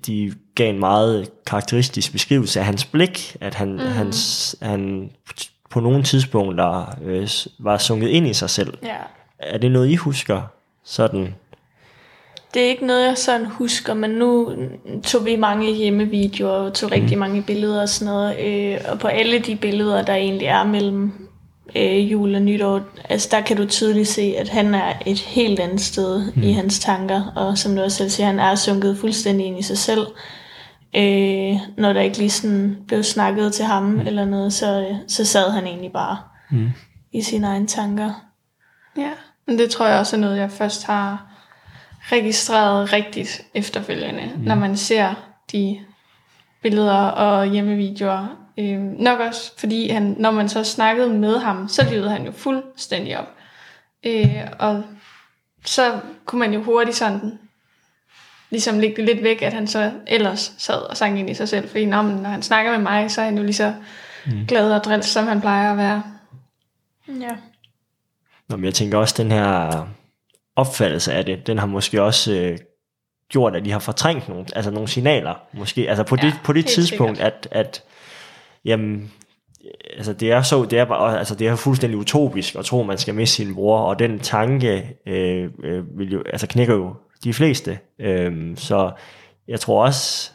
de gav en meget karakteristisk beskrivelse af hans blik, at han, mm. hans, han på nogle tidspunkter øh, var sunket ind i sig selv. Ja. Er det noget, I husker sådan? Det er ikke noget, jeg sådan husker, men nu tog vi mange hjemmevideoer og tog mm. rigtig mange billeder og sådan noget. Øh, og på alle de billeder, der egentlig er mellem øh, jul og nytår, altså der kan du tydeligt se, at han er et helt andet sted mm. i hans tanker. Og som du også selv siger, han er sunket fuldstændig ind i sig selv. Øh, når der ikke lige sådan blev snakket til ham mm. eller noget, så, så sad han egentlig bare mm. i sine egne tanker. Ja, men det tror jeg også er noget, jeg først har registreret rigtigt efterfølgende, mm. når man ser de billeder og hjemmevideoer. Øh, nok også, fordi han, når man så snakkede med ham, så levede han jo fuldstændig op. Øh, og så kunne man jo hurtigt sådan ligesom lægge det lidt væk, at han så ellers sad og sang ind i sig selv. Fordi når, man, når han snakker med mig, så er han jo lige så mm. glad og drils, som han plejer at være. Ja. Nå, men jeg tænker også, den her opfattelse af det, den har måske også øh, gjort, at de har fortrængt nogle, altså nogle signaler, måske, altså på ja, det, på det tidspunkt, at, at jamen, altså det er så, det er bare, altså det er fuldstændig utopisk at tro, at man skal miste sin bror, og den tanke øh, øh, vil jo, altså knækker jo de fleste, øh, så jeg tror også,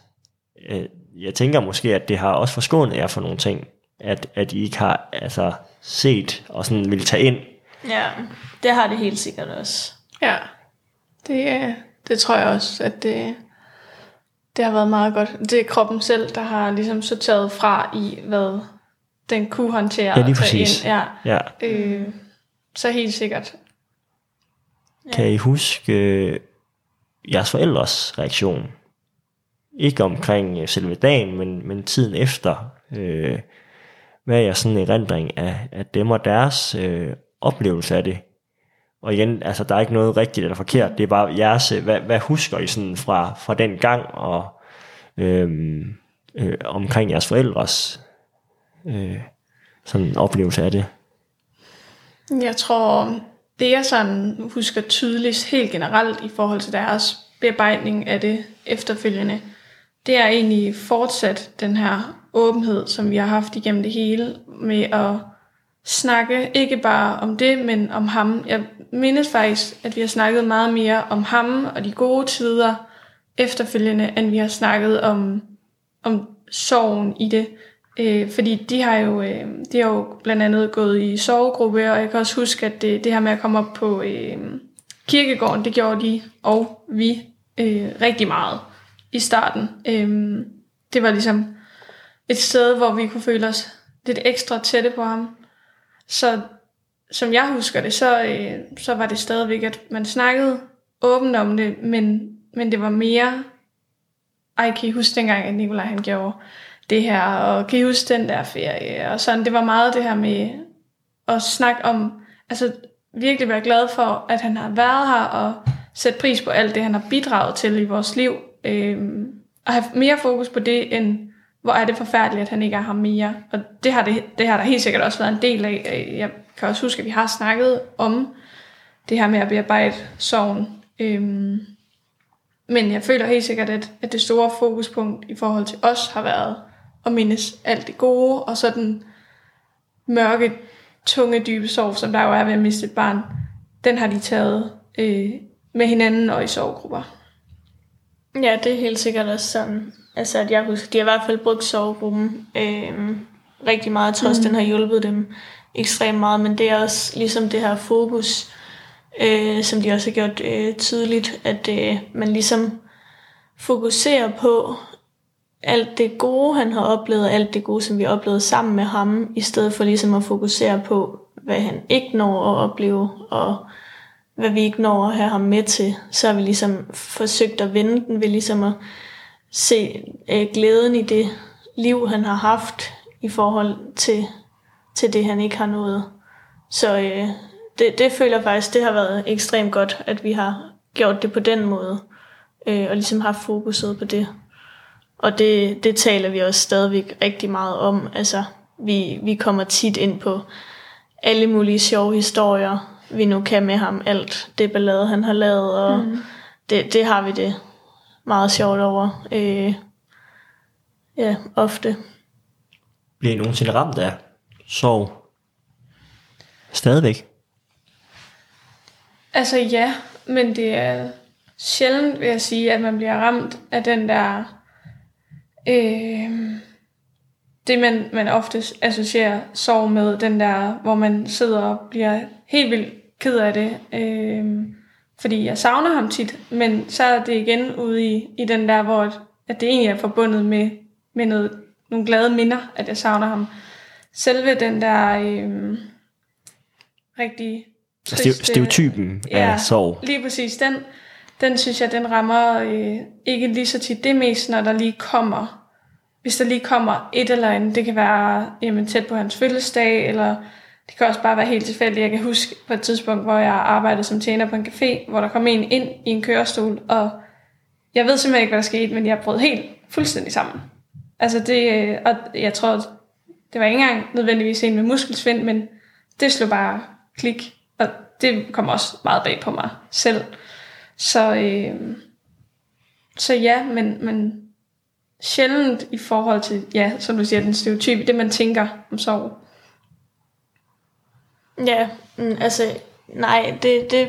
øh, jeg tænker måske, at det har også forskånet jer for nogle ting, at, at I ikke har altså, set og sådan vil tage ind. Ja, det har det helt sikkert også. Ja, det, det tror jeg også, at det, det har været meget godt. Det er kroppen selv, der har ligesom sorteret fra i, hvad den kunne håndtere ja, lige præcis. ind. Ja. ja. Øh, så helt sikkert. Ja. Kan I huske øh, jeres forældres reaktion? Ikke omkring øh, selve dagen, men, men tiden efter. Øh, hvad er jeres sådan en erindring af, af dem og deres øh, oplevelse af det? Og igen, altså der er ikke noget rigtigt eller forkert, det er bare jeres, øh, hvad, hvad husker I sådan fra, fra den gang, og øhm, øh, omkring jeres forældres øh, sådan oplevelse af det? Jeg tror, det jeg sådan husker tydeligst helt generelt i forhold til deres bearbejdning af det efterfølgende, det er egentlig fortsat den her åbenhed, som vi har haft igennem det hele, med at snakke ikke bare om det, men om ham. Jeg mindes faktisk, at vi har snakket meget mere om ham og de gode tider efterfølgende, end vi har snakket om, om sorgen i det. Øh, fordi de har, jo, øh, de har jo blandt andet gået i sovegruppe, og jeg kan også huske, at det, det her med at komme op på øh, kirkegården, det gjorde de og vi øh, rigtig meget i starten. Øh, det var ligesom et sted, hvor vi kunne føle os lidt ekstra tætte på ham. Så som jeg husker det, så, øh, så var det stadigvæk, at man snakkede åbent om det, men, men det var mere, ej, kan I huske dengang, at Nikolaj han gjorde det her, og kan I huske den der ferie, og sådan, det var meget det her med at snakke om, altså virkelig være glad for, at han har været her, og sætte pris på alt det, han har bidraget til i vores liv, øh, og have mere fokus på det, end hvor er det forfærdeligt, at han ikke er ham mere. Og det har, det, det har der helt sikkert også været en del af. Jeg kan også huske, at vi har snakket om det her med at bearbejde sorgen. Øhm, men jeg føler helt sikkert, at, at det store fokuspunkt i forhold til os har været at mindes alt det gode, og så den mørke, tunge, dybe sorg, som der jo er ved at miste et barn, den har de taget øh, med hinanden og i sorggrupper. Ja, det er helt sikkert også sådan. Altså, at jeg husker, de har i hvert fald brugt sovegruppen øh, rigtig meget, trods mm. den har hjulpet dem ekstremt meget, men det er også ligesom det her fokus, øh, som de også har gjort øh, tydeligt, at øh, man ligesom fokuserer på, alt det gode, han har oplevet, alt det gode, som vi har oplevet sammen med ham, i stedet for ligesom at fokusere på, hvad han ikke når at opleve, og hvad vi ikke når at have ham med til, så har vi ligesom forsøgt at vende den ved ligesom at se øh, glæden i det liv, han har haft i forhold til, til det, han ikke har nået. Så øh, det, det føler jeg faktisk, det har været ekstremt godt, at vi har gjort det på den måde, øh, og ligesom haft fokuset på det. Og det, det taler vi også stadigvæk rigtig meget om. Altså, vi, vi kommer tit ind på alle mulige sjove historier, vi nu kan med ham. Alt det ballade, han har lavet, og mm. det, det har vi det meget sjovt over. Øh, ja, ofte. Bliver I nogensinde ramt af sorg? Stadigvæk? Altså ja, men det er sjældent, vil jeg sige, at man bliver ramt af den der... Øh, det, man, man ofte associerer sorg med, den der, hvor man sidder og bliver helt vildt ked af det. Øh, fordi jeg savner ham tit, men så er det igen ude i, i den der, hvor at det egentlig er forbundet med, med noget, nogle glade minder, at jeg savner ham. Selve den der øh, rigtig triste... Stereotypen ja, af sorg. lige præcis. Den, den synes jeg, den rammer øh, ikke lige så tit. Det er mest, når der lige kommer, hvis der lige kommer et eller andet. Det kan være jamen, tæt på hans fødselsdag, eller det kan også bare være helt tilfældigt. Jeg kan huske på et tidspunkt, hvor jeg arbejdede som tjener på en café, hvor der kom en ind i en kørestol, og jeg ved simpelthen ikke, hvad der skete, men jeg brød helt fuldstændig sammen. Altså det, øh, og jeg tror, det var ikke engang nødvendigvis en med muskelsvind, men det slog bare klik, og det kom også meget bag på mig selv. Så, øh, så ja, men, men sjældent i forhold til, ja, som du siger, den stereotype, det man tænker om sorg. Ja, mm, altså, nej, det, det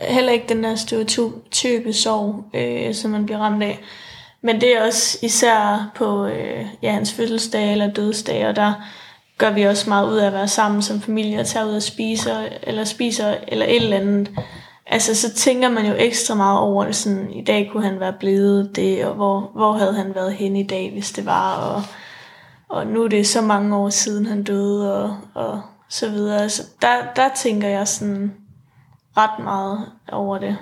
er heller ikke den der stereotype sorg, øh, som man bliver ramt af. Men det er også især på øh, ja, hans fødselsdag eller dødsdag, og der gør vi også meget ud af at være sammen som familie og tage ud og spise, eller spiser eller et eller andet. Altså, så tænker man jo ekstra meget over det, sådan, i dag kunne han være blevet det, og hvor, hvor havde han været henne i dag, hvis det var, og, og nu er det så mange år siden, han døde, og, og så videre. Så der, der tænker jeg sådan ret meget over det.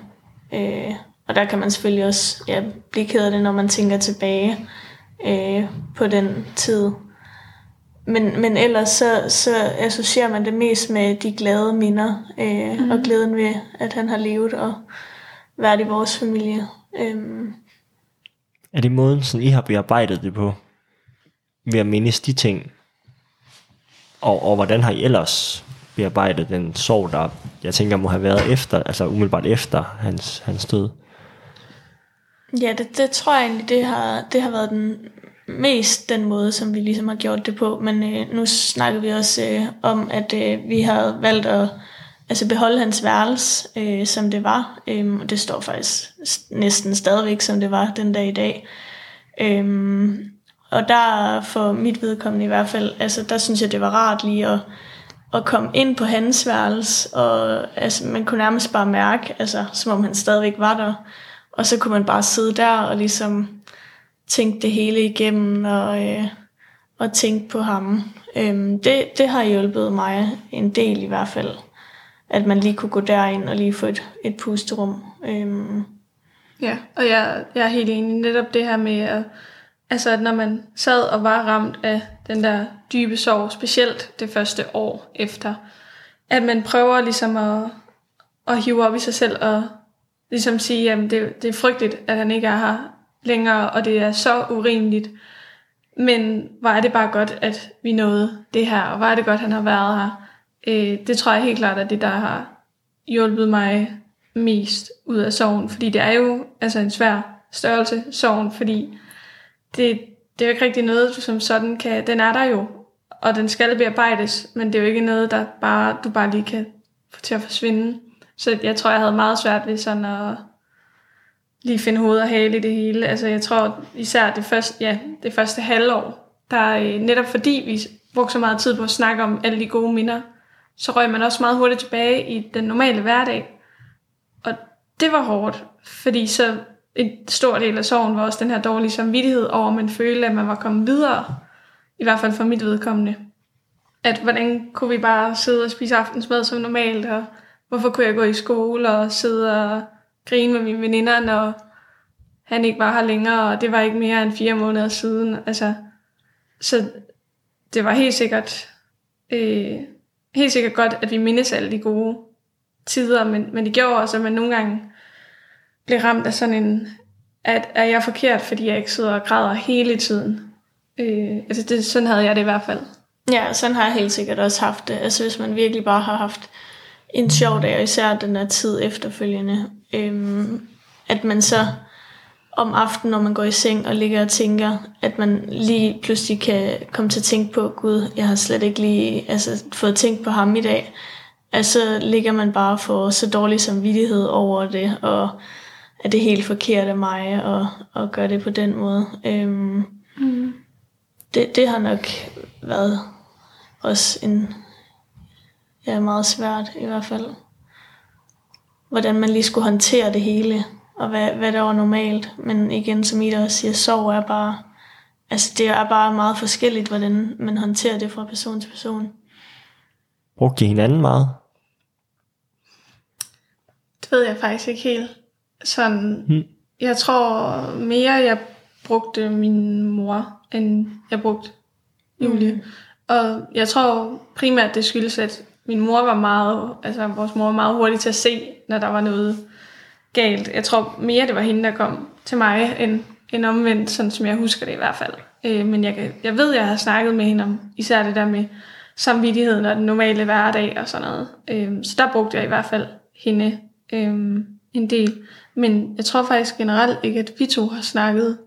Øh, og der kan man selvfølgelig også ja, blive ked af det, når man tænker tilbage øh, på den tid. Men, men ellers så, så associerer man det mest med de glade minder, øh, mm. og glæden ved, at han har levet og været i vores familie. Øh. Er det måden, sådan I har bearbejdet det på? Ved at mindes de ting? Og, og hvordan har I ellers bearbejdet den sorg, der jeg tænker må have været efter, altså umiddelbart efter hans, hans død? Ja, det, det tror jeg egentlig, det har, det har været den mest den måde, som vi ligesom har gjort det på. Men øh, nu snakker vi også øh, om, at øh, vi har valgt at altså beholde hans værelse, øh, som det var. Øhm, og det står faktisk næsten stadigvæk, som det var den dag i dag. Øhm, og der for mit vedkommende i hvert fald, altså der synes jeg, det var rart lige at, at komme ind på hans værelse, og altså, man kunne nærmest bare mærke, altså, som om han stadigvæk var der. Og så kunne man bare sidde der og ligesom tænke det hele igennem og, øh, og tænke på ham. Øhm, det, det har hjulpet mig en del i hvert fald, at man lige kunne gå derind og lige få et, et pusterum. Øhm. Ja, og jeg, jeg er helt enig netop det her med, at, altså, at når man sad og var ramt af den der dybe sorg, specielt det første år efter, at man prøver ligesom at, at hive op i sig selv og ligesom sige, at det, det er frygteligt, at han ikke er her længere, og det er så urimeligt. Men hvor er det bare godt, at vi nåede det her, og hvor er det godt, at han har været her. Øh, det tror jeg helt klart, at det der har hjulpet mig mest ud af sorgen, fordi det er jo altså en svær størrelse, sorgen, fordi det, det er jo ikke rigtig noget, som sådan kan, den er der jo, og den skal bearbejdes, men det er jo ikke noget, der bare, du bare lige kan få til at forsvinde. Så jeg tror, jeg havde meget svært ved sådan at lige finde hoved og hale i det hele. Altså jeg tror især det første, ja, det første halvår, der øh, netop fordi vi brugte så meget tid på at snakke om alle de gode minder, så røg man også meget hurtigt tilbage i den normale hverdag. Og det var hårdt, fordi så en stor del af sorgen var også den her dårlige samvittighed over, at man følte, at man var kommet videre. I hvert fald for mit vedkommende. At hvordan kunne vi bare sidde og spise aftensmad som normalt, og hvorfor kunne jeg gå i skole og sidde og grine med mine veninder, når han ikke var her længere, og det var ikke mere end fire måneder siden. Altså, så det var helt sikkert, øh, helt sikkert godt, at vi mindes alle de gode tider, men, men det gjorde også, at man nogle gange blev ramt af sådan en, at er jeg forkert, fordi jeg ikke sidder og græder hele tiden. Øh, altså det, sådan havde jeg det i hvert fald. Ja, sådan har jeg helt sikkert også haft det. Altså hvis man virkelig bare har haft en sjov dag, og især den der tid efterfølgende, øhm, at man så om aftenen, når man går i seng og ligger og tænker, at man lige pludselig kan komme til at tænke på, gud, jeg har slet ikke lige altså, fået tænkt på ham i dag. Altså ligger man bare for så dårlig samvittighed over det, og er det helt forkert af mig at, at gøre det på den måde. Øhm, mm. det, det har nok været også en ja, meget svært i hvert fald. Hvordan man lige skulle håndtere det hele, og hvad, hvad der var normalt. Men igen, som Ida også siger, sorg er bare, altså det er bare meget forskelligt, hvordan man håndterer det fra person til person. Brugte I hinanden meget? Det ved jeg faktisk ikke helt. Sådan, hmm. Jeg tror mere, jeg brugte min mor, end jeg brugte Julie. Mm. Og jeg tror primært, det skyldes, at min mor var meget, altså vores mor var meget hurtig til at se, når der var noget galt. Jeg tror mere, det var hende, der kom til mig, end, end omvendt, sådan som jeg husker det i hvert fald. Øh, men jeg, jeg ved, jeg har snakket med hende om især det der med samvittigheden og den normale hverdag og sådan noget. Øh, så der brugte jeg i hvert fald hende øh, en del. Men jeg tror faktisk generelt ikke, at vi to har snakket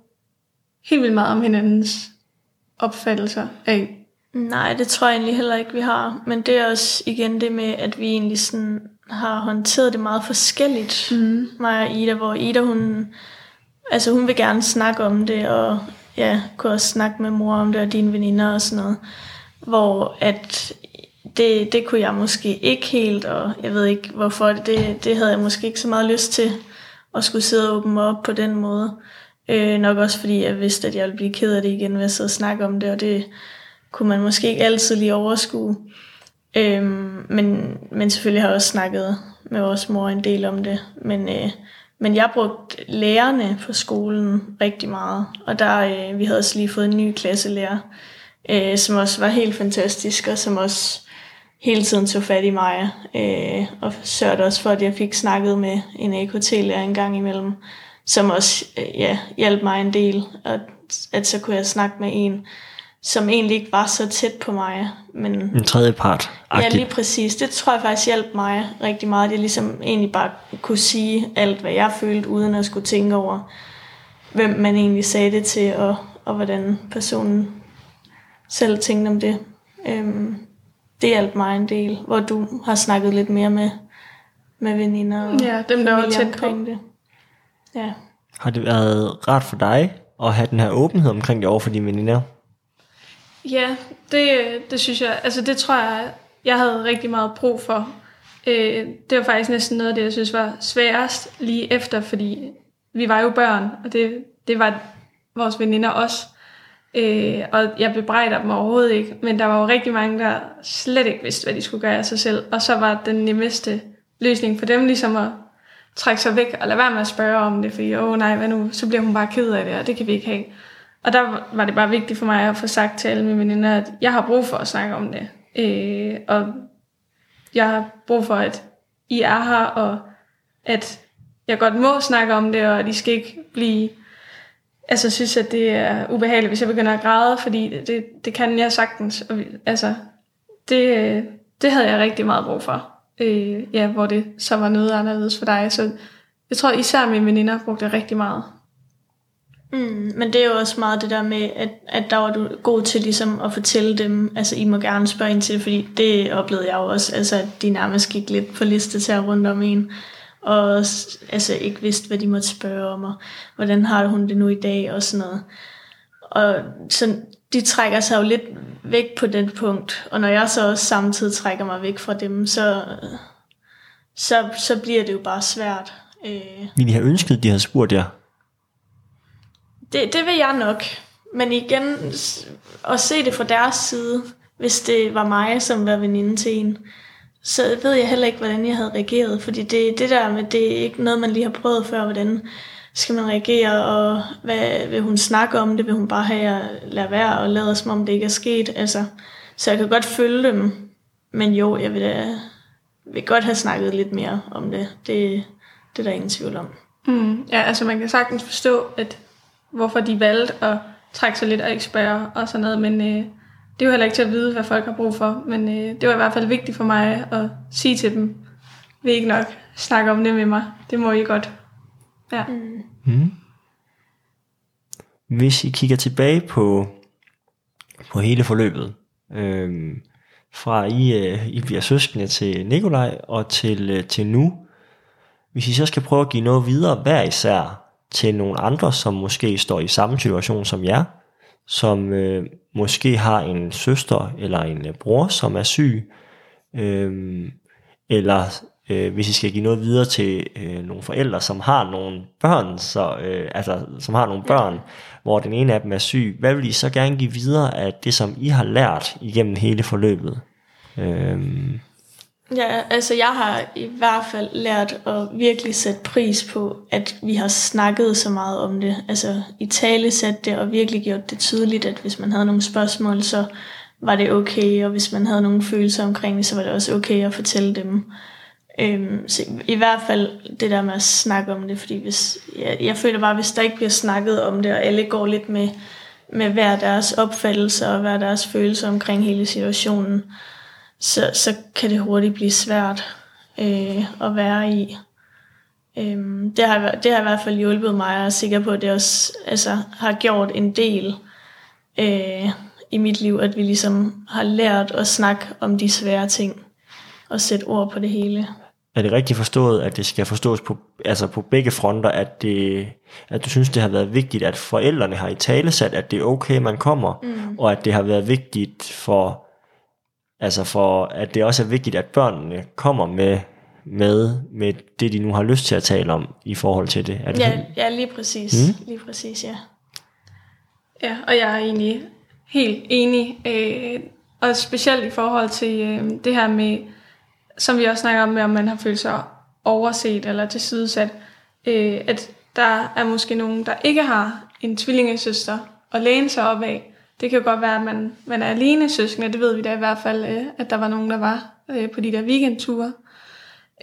helt vildt meget om hinandens opfattelser af Nej, det tror jeg egentlig heller ikke, vi har. Men det er også igen det med, at vi egentlig sådan har håndteret det meget forskelligt, mm. mig og Ida, hvor Ida, hun, altså hun vil gerne snakke om det, og ja, kunne også snakke med mor om det, og dine veninder og sådan noget. Hvor at det, det kunne jeg måske ikke helt, og jeg ved ikke hvorfor, det, det havde jeg måske ikke så meget lyst til, at skulle sidde og åbne op på den måde. Øh, nok også fordi jeg vidste, at jeg ville blive ked af det igen, ved at sidde og snakke om det, og det kunne man måske ikke altid lige overskue. Øh, men, men selvfølgelig har jeg også snakket med vores mor en del om det. Men, øh, men jeg brugte lærerne på skolen rigtig meget. Og der, øh, vi havde også lige fået en ny klasselærer, øh, som også var helt fantastisk, og som også hele tiden tog fat i mig. Øh, og sørgede også for, at jeg fik snakket med en AKT-lærer en gang imellem, som også øh, ja, hjalp mig en del. Og at så kunne jeg snakke med en, som egentlig ikke var så tæt på mig. Men, en tredje part. Ja, lige præcis. Det tror jeg faktisk hjalp mig rigtig meget. At jeg ligesom egentlig bare kunne sige alt, hvad jeg følte, uden at skulle tænke over, hvem man egentlig sagde det til, og, og hvordan personen selv tænkte om det. Øhm, det hjalp mig en del, hvor du har snakket lidt mere med, med veninder og ja, dem, der var tæt på. det. Ja. Har det været rart for dig at have den her åbenhed omkring det over for dine veninder? Ja, det, det synes jeg, altså det tror jeg, jeg havde rigtig meget brug for. Øh, det var faktisk næsten noget af det, jeg synes var sværest lige efter, fordi vi var jo børn, og det, det var vores veninder også. Øh, og jeg bebrejder dem overhovedet ikke, men der var jo rigtig mange, der slet ikke vidste, hvad de skulle gøre af sig selv. Og så var den nemmeste løsning for dem ligesom at trække sig væk og lade være med at spørge om det, fordi åh nej, hvad nu, så bliver hun bare ked af det, og det kan vi ikke have. Og der var det bare vigtigt for mig at få sagt til alle mine veninder, at jeg har brug for at snakke om det. Øh, og jeg har brug for, at I er her, og at jeg godt må snakke om det, og at I skal ikke blive... Altså synes, at det er ubehageligt, hvis jeg begynder at græde, fordi det, det, det kan jeg sagtens. Og, altså, det, det havde jeg rigtig meget brug for. Øh, ja, hvor det så var noget anderledes for dig. Så jeg tror især mine veninder brugte det rigtig meget. Mm, men det er jo også meget det der med, at, at der var du god til ligesom at fortælle dem, altså I må gerne spørge ind til det, fordi det oplevede jeg jo også, altså at de nærmest gik lidt på liste til at rundt om en, og altså ikke vidste, hvad de måtte spørge om, og hvordan har hun det nu i dag, og sådan noget. Og så de trækker sig jo lidt væk på den punkt, og når jeg så også samtidig trækker mig væk fra dem, så, så, så bliver det jo bare svært. Øh. I have ønsket, de havde spurgt jer Det, det vil jeg nok. Men igen, at se det fra deres side, hvis det var mig, som var veninde til en, så ved jeg heller ikke, hvordan jeg havde reageret. Fordi det, det der med, det er ikke noget, man lige har prøvet før, hvordan skal man reagere, og hvad vil hun snakke om det? Vil hun bare have at lade være og lade som om det ikke er sket? Altså, så jeg kan godt følge dem, men jo, jeg vil, da, vil godt have snakket lidt mere om det. Det, det er der ingen tvivl om. Mm, ja, altså man kan sagtens forstå, at hvorfor de valgte at trække sig lidt og ikke spørge og sådan noget, men øh, det er jo heller ikke til at vide, hvad folk har brug for, men øh, det var i hvert fald vigtigt for mig at sige til dem, vi ikke nok snakke om det med mig, det må I godt. Ja. Mm. Mm. Hvis I kigger tilbage på, på hele forløbet, øh, fra I, øh, I bliver søskende til Nikolaj og til, øh, til nu, hvis I så skal prøve at give noget videre hver især til nogle andre, som måske står i samme situation som jer, som øh, måske har en søster eller en øh, bror, som er syg, øh, eller øh, hvis I skal give noget videre til øh, nogle forældre, som har nogle børn, så, øh, altså, som har nogle børn, hvor den ene af dem er syg, hvad vil I så gerne give videre af det, som I har lært igennem hele forløbet? Øh, Ja, altså jeg har i hvert fald lært at virkelig sætte pris på, at vi har snakket så meget om det. Altså i tale sat det og virkelig gjort det tydeligt, at hvis man havde nogle spørgsmål, så var det okay, og hvis man havde nogle følelser omkring det, så var det også okay at fortælle dem. Øhm, så i hvert fald det der med at snakke om det, fordi hvis, jeg, jeg føler bare, hvis der ikke bliver snakket om det, og alle går lidt med, med hver deres opfattelse og hver deres følelser omkring hele situationen, så, så kan det hurtigt blive svært øh, at være i. Øhm, det, har, det har i hvert fald hjulpet mig, og jeg er sikker på, at det også altså, har gjort en del øh, i mit liv, at vi ligesom har lært at snakke om de svære ting, og sætte ord på det hele. Er det rigtigt forstået, at det skal forstås på, altså på begge fronter, at, det, at du synes, det har været vigtigt, at forældrene har i tale sat, at det er okay, man kommer, mm. og at det har været vigtigt for Altså for, at det også er vigtigt, at børnene kommer med, med, med det, de nu har lyst til at tale om i forhold til det. Er det ja, ja, lige præcis. Mm? Lige præcis, ja. Ja, og jeg er egentlig helt enig. Øh, og specielt i forhold til øh, det her med, som vi også snakker om, med, om man har følt sig overset eller tilsidesat, øh, at der er måske nogen, der ikke har en tvillingesøster at læne sig op af, det kan jo godt være, at man, man er alene søskende. Det ved vi da i hvert fald, øh, at der var nogen, der var øh, på de der weekendture.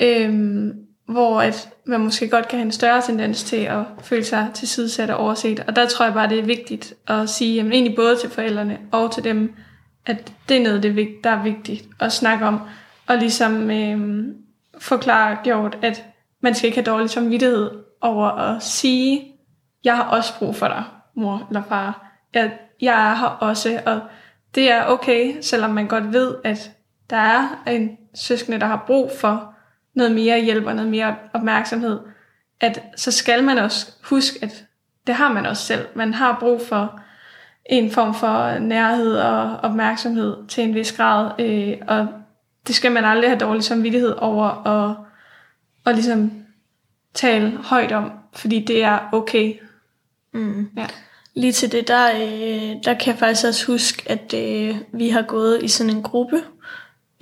Øhm, hvor at man måske godt kan have en større tendens til at føle sig tilsidesat og overset. Og der tror jeg bare, det er vigtigt at sige, jamen, egentlig både til forældrene og til dem, at det er noget, der er vigtigt at snakke om. Og ligesom øh, forklare gjort, at man skal ikke have dårlig samvittighed over at sige, jeg har også brug for dig, mor eller far. Jeg, jeg er her også, og det er okay, selvom man godt ved, at der er en søskende, der har brug for noget mere hjælp og noget mere opmærksomhed, at så skal man også huske, at det har man også selv. Man har brug for en form for nærhed og opmærksomhed til en vis grad, øh, og det skal man aldrig have dårlig samvittighed over at, at ligesom tale højt om, fordi det er okay. Mm. Ja. Lige til det, der, øh, der kan jeg faktisk også huske, at øh, vi har gået i sådan en gruppe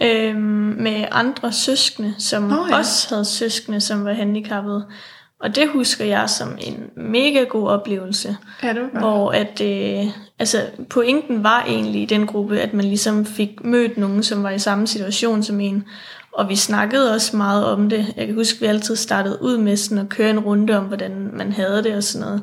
øh, med andre søskende, som oh, ja. også havde søskende, som var handicappede. Og det husker jeg som en mega god oplevelse. Ja, det var hvor at, øh, altså, pointen var egentlig i den gruppe, at man ligesom fik mødt nogen, som var i samme situation som en. Og vi snakkede også meget om det. Jeg kan huske, at vi altid startede ud med sådan at køre en runde om, hvordan man havde det og sådan noget.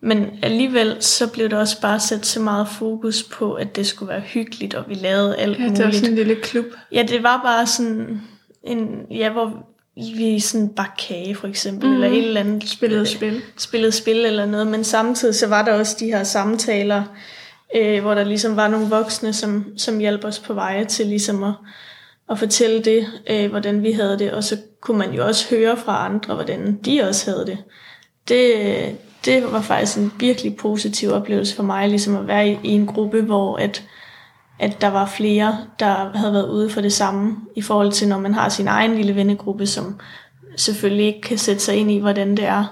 Men alligevel så blev der også bare sat så meget fokus på, at det skulle være hyggeligt, og vi lavede alt ja, muligt. det var sådan en lille klub. Ja, det var bare sådan en, ja, hvor vi sådan bare kage for eksempel, mm. eller et eller andet. Spillede spil. Spillede spil eller noget, men samtidig så var der også de her samtaler, øh, hvor der ligesom var nogle voksne, som, som hjalp os på veje til ligesom at, at fortælle det, øh, hvordan vi havde det, og så kunne man jo også høre fra andre, hvordan de også havde det. Det, det var faktisk en virkelig positiv oplevelse for mig, ligesom at være i, i en gruppe, hvor at, at der var flere, der havde været ude for det samme, i forhold til når man har sin egen lille vennegruppe, som selvfølgelig ikke kan sætte sig ind i, hvordan det er.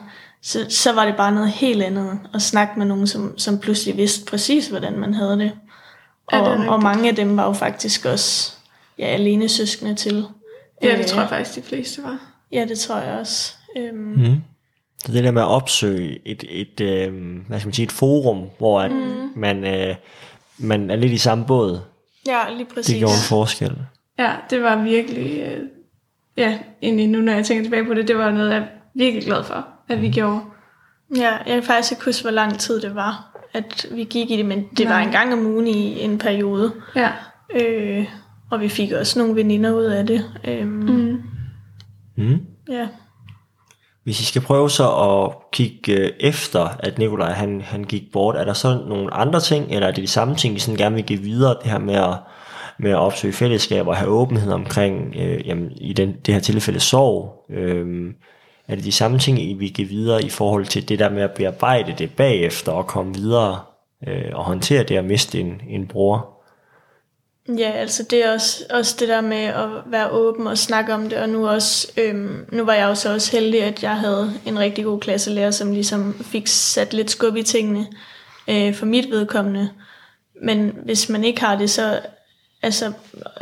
så, så var det bare noget helt andet at snakke med nogen, som, som pludselig vidste præcis, hvordan man havde det. Ja, Og, det og mange af dem var jo faktisk også ja, alene søskende til. Ja, det Øh, tror jeg faktisk, de fleste var. Ja, det tror jeg også. Øhm, Mm. Så det der med at opsøge et, et, øh, hvad skal man sige, et forum, hvor at mm. man, øh, man er lidt i samme båd, Ja, lige præcis. det gjorde en forskel. Ja, det var virkelig... Øh, ja, egentlig nu, når jeg tænker tilbage på det, det var noget, jeg er virkelig glad for, at vi gjorde. Ja, jeg kan faktisk ikke huske, hvor lang tid det var, at vi gik i det, men det Nej. var en gang om ugen i en periode. Ja. Øh, og vi fik også nogle veninder ud af det. Øhm, mm. Mm. Ja. Hvis I skal prøve så at kigge øh, efter, at Nikolaj han, han gik bort, er der så nogle andre ting, eller er det de samme ting, I sådan gerne vil give videre, det her med at, med at opsøge fællesskab og have åbenhed omkring, øh, jamen, i den, det her tilfælde sorg? Øh, er det de samme ting, I vil give videre i forhold til det der med at bearbejde det bagefter og komme videre øh, og håndtere det at miste en, en bror? Ja, altså det er også, også det der med at være åben og snakke om det, og nu også, øhm, nu var jeg jo så også heldig, at jeg havde en rigtig god klasselærer, som ligesom fik sat lidt skub i tingene øh, for mit vedkommende. Men hvis man ikke har det, så, altså,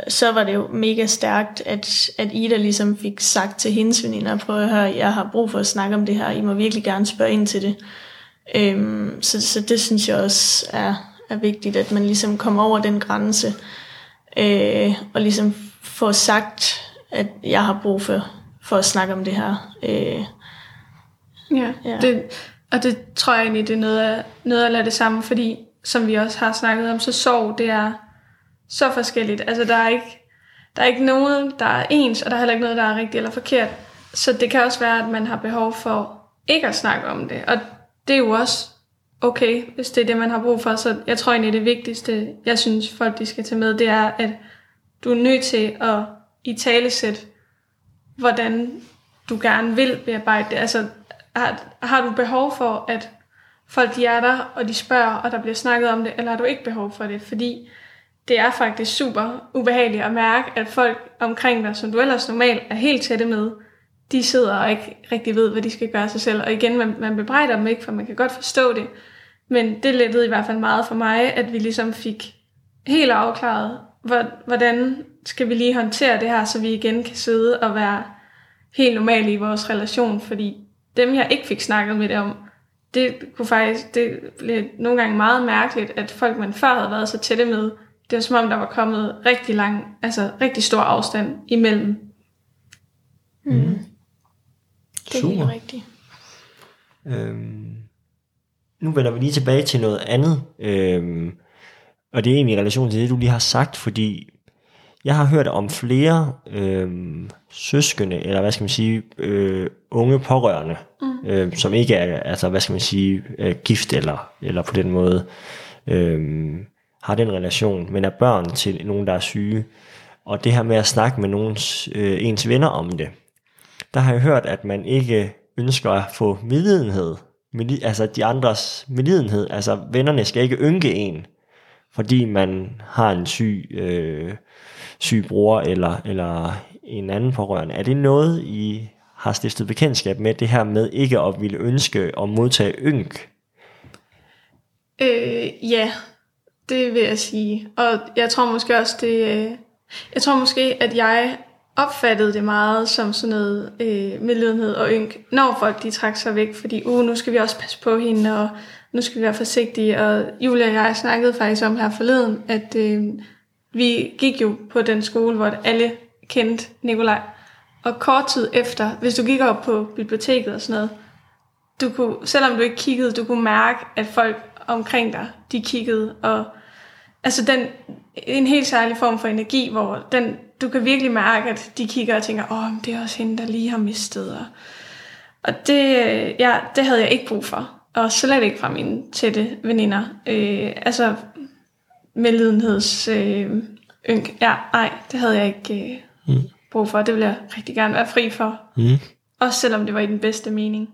så var det jo mega stærkt, at, at Ida ligesom fik sagt til hendes veninder, prøv at høre, jeg har brug for at snakke om det her, I må virkelig gerne spørge ind til det. Øhm, så, så det synes jeg også er, er vigtigt, at man ligesom kommer over den grænse, øh, og ligesom få sagt, at jeg har brug for, for at snakke om det her. Øh, Ja, Ja. Det, og det tror jeg egentlig, det er noget af, noget af det samme, fordi som vi også har snakket om, så sorg, det er så forskelligt. Altså der er ikke, der er ikke noget, der er ens, og der er heller ikke noget, der er rigtigt eller forkert. Så det kan også være, at man har behov for ikke at snakke om det. Og det er jo også okay, hvis det er det, man har brug for. Så jeg tror egentlig, det vigtigste, jeg synes, folk de skal tage med, det er, at du er nødt til at i talesæt, hvordan du gerne vil bearbejde det. Altså, har, har du behov for, at folk de er der, og de spørger, og der bliver snakket om det, eller har du ikke behov for det? Fordi det er faktisk super ubehageligt at mærke, at folk omkring dig, som du ellers normalt er helt tætte med, de sidder og ikke rigtig ved, hvad de skal gøre sig selv. Og igen, man, man bebrejder dem ikke, for man kan godt forstå det. Men det lettede i hvert fald meget for mig, at vi ligesom fik helt afklaret, hvor- hvordan skal vi lige håndtere det her, så vi igen kan sidde og være helt normale i vores relation. Fordi dem, jeg ikke fik snakket med det om, det kunne faktisk, det blev nogle gange meget mærkeligt, at folk, man før havde været så tætte med, det var som om, der var kommet rigtig lang, altså rigtig stor afstand imellem. Det er Super. helt rigtigt. Øhm, nu vender vi lige tilbage til noget andet, øhm, og det er egentlig i relation til det, du lige har sagt, fordi jeg har hørt om flere øhm, søskende, eller hvad skal man sige, øh, unge pårørende, mm. øh, som ikke er, altså hvad skal man sige, øh, gift eller, eller på den måde øh, har den relation, men er børn til nogen, der er syge. Og det her med at snakke med nogens, øh, ens venner om det, der har jeg hørt, at man ikke ønsker at få medlidenhed, altså de andres medlidenhed, altså vennerne skal ikke ynke en, fordi man har en syg, øh, syg bror eller, eller en anden pårørende. Er det noget, I har stiftet bekendtskab med, det her med ikke at ville ønske at modtage ynk? Øh, ja, det vil jeg sige. Og jeg tror måske også, det... Øh, jeg tror måske, at jeg opfattede det meget som sådan noget øh, medlidenhed og ynk, når folk de trak sig væk, fordi uh, nu skal vi også passe på hende, og nu skal vi være forsigtige. Og Julia og jeg snakkede faktisk om her forleden, at øh, vi gik jo på den skole, hvor alle kendte Nikolaj. Og kort tid efter, hvis du gik op på biblioteket og sådan noget, du kunne, selvom du ikke kiggede, du kunne mærke, at folk omkring dig, de kiggede, og altså den, en helt særlig form for energi, hvor den, du kan virkelig mærke, at de kigger og tænker, åh, men det er også hende, der lige har mistet, og, og det, øh, ja, det havde jeg ikke brug for, og slet ikke fra mine tætte veninder, øh, altså medlidenheds øh, ynk, ja, nej, det havde jeg ikke øh, brug for, det ville jeg rigtig gerne være fri for, Mm. også selvom det var i den bedste mening.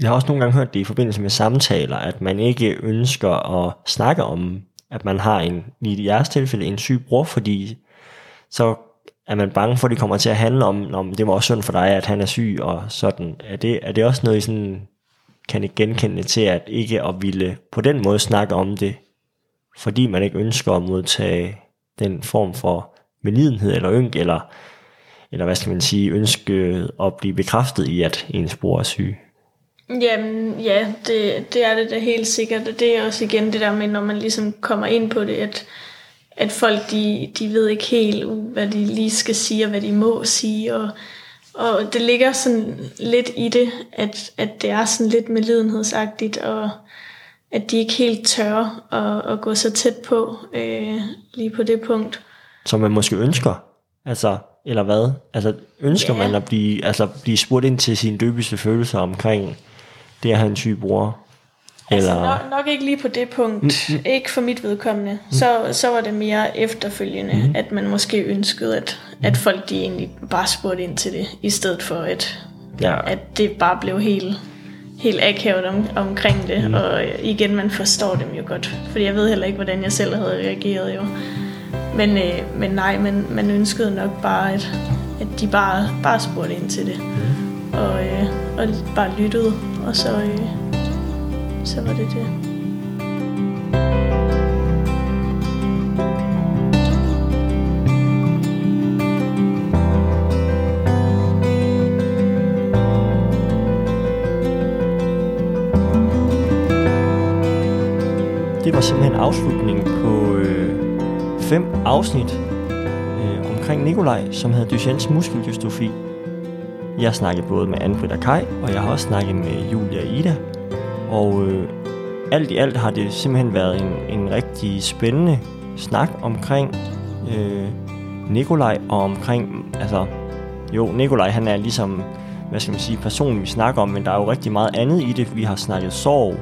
Jeg har også nogle gange hørt det i forbindelse med samtaler, at man ikke ønsker at snakke om, at man har en, i jeres tilfælde, en syg bror, fordi så er man bange for, at det kommer til at handle om, om det var også synd for dig, at han er syg og sådan. Er det, er det også noget, I sådan, kan I genkende til, at ikke at ville på den måde snakke om det, fordi man ikke ønsker at modtage den form for medlidenhed eller ynk, eller, eller hvad skal man sige, ønske at blive bekræftet i, at ens bror er syg? Jamen, ja, det, det er det da helt sikkert. Det er også igen det der med, når man ligesom kommer ind på det, at, at folk, de, de ved ikke helt, hvad de lige skal sige, og hvad de må sige, og, og det ligger sådan lidt i det, at, at det er sådan lidt medlidenhedsagtigt, og at de ikke helt tør at, at gå så tæt på øh, lige på det punkt. Som man måske ønsker, altså, eller hvad? Altså, ønsker ja. man at blive, altså, blive spurgt ind til sine dybeste følelser omkring det at have en syg bror? Altså eller... nok, nok ikke lige på det punkt, mm, mm. ikke for mit vedkommende. Mm. Så, så var det mere efterfølgende, mm. at man måske ønskede, at, at folk de egentlig bare spurgte ind til det, i stedet for at, ja. at det bare blev helt, helt akavet om, omkring det. Mm. Og igen, man forstår dem jo godt, fordi jeg ved heller ikke, hvordan jeg selv havde reageret jo. Men, øh, men nej, man, man ønskede nok bare, at, at de bare, bare spurgte ind til det. Mm. Og, øh, og bare lyttede, og så... Øh, så var det det. Det var simpelthen afslutningen på øh, fem afsnit øh, omkring Nikolaj, som havde Duchennes muskeldystrofi. Jeg har snakket både med Anne-Britt og Kai, og jeg har også snakket med Julia og Ida. Og øh, alt i alt har det simpelthen været en, en rigtig spændende snak omkring øh, Nikolaj og omkring, altså jo, Nikolaj han er ligesom, hvad skal man sige, personen vi snakker om, men der er jo rigtig meget andet i det. Vi har snakket sorg,